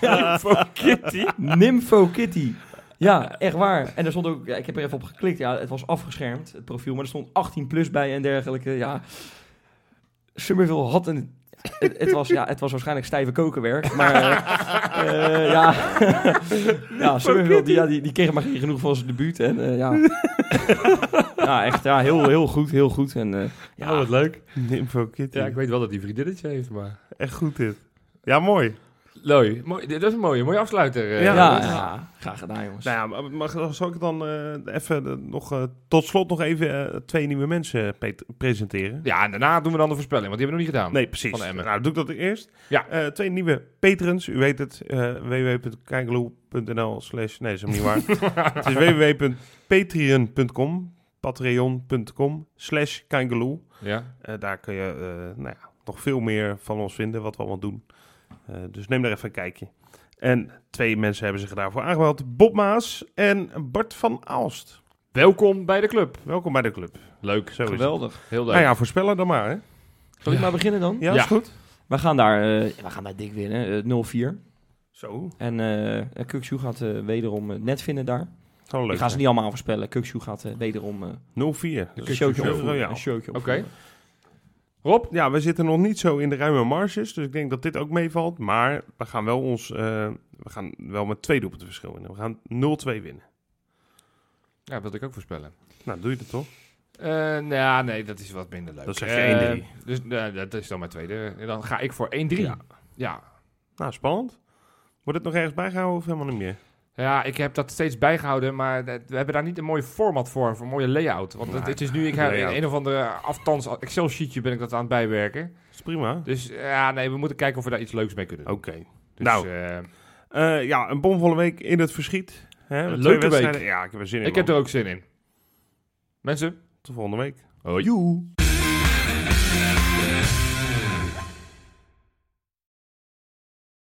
Nympho Kitty? Nympho Kitty. Ja, echt waar. En er stond ook, ja, ik heb er even op geklikt, ja, het was afgeschermd, het profiel, maar er stond 18 plus bij en dergelijke. Ja, Summerville had een, het, het was, ja, het was waarschijnlijk stijve kokenwerk, maar eh, eh, ja, ja, die, ja, die, die kreeg maar geen genoeg van zijn debuut en eh, ja, ja, echt, ja, heel, heel goed, heel goed en eh, ja, Oh, wat leuk. Nympho Kitty. Ja, ik weet wel dat hij vriendinnetje heeft, maar... Echt goed dit. Ja, mooi. Leuk. Mooi, dat is een mooie, mooie afsluiter. eh, Ja. ja, Robert. ja, graag gedaan jongens. Nou ja, maar mag, zal ik dan eh, even eh, nog tot slot nog even twee nieuwe mensen presenteren? Ja, en daarna doen we dan de voorspelling, want die hebben we nog niet gedaan. Nee, precies. Van Emmen. Nou, doe ik dat eerst. Ja. Eh, twee nieuwe patrons. U weet het. eh www.kijkeloe.nl slash... Nee, dat is hem niet waar. het is www.patreon.com patreon.com slash. Ja. Eh, daar kun je eh, nou ja, nog veel meer van ons vinden, wat we allemaal doen. Eh, dus neem daar even een kijkje. En twee mensen hebben zich daarvoor aangemeld. Bob Maas en Bart van Aalst. Welkom bij de club. Welkom bij de club. Leuk. Zo. Geweldig. Heel leuk. Nou ja, voorspellen dan maar, hè? Zal ik Ja. maar beginnen dan? Ja, Ja. is goed. We gaan daar, eh, we gaan daar dik winnen, eh, 0-4. Zo, En eh Kukshoe gaat eh, wederom net vinden daar. ik ga ze niet allemaal voorspellen. Kukshoe gaat eh, wederom eh, 0-4. een showtje opvoeren. royaal. Een showtje Oké. Rob? Ja, we zitten nog niet zo in de ruime marges, dus ik denk dat dit ook meevalt. Maar we gaan wel ons, eh, we gaan wel met twee doelpunten verschil winnen. We gaan 0-2 winnen. Ja, dat wilde ik ook voorspellen. Nou, doe je het toch? Eh, nou ja, nee, dat is wat minder leuk. Dan zeg je Eh, 1-3. Dus nou, dat is dan mijn tweede. En dan ga ik voor 1-3. Ja. Ja. ja. Nou, spannend. Wordt het nog ergens bijgehouden of helemaal niet meer? Ik heb dat steeds bijgehouden, maar we hebben daar niet een mooi format voor, voor een mooie layout. Want het, is nu, ik heb in een of andere aftans Excel-sheetje ben ik dat aan het bijwerken. Dat is prima. Dus ja, nee, we moeten kijken of we daar iets leuks mee kunnen doen. Oké. Dus, nou, eh, Eh, ja, een bomvolle week in het verschiet. Hè, Een leuke wedstrijden. Ja, ik heb er zin in. ik heb er ook zin in. Mensen, Tot volgende week. hoi. Joe.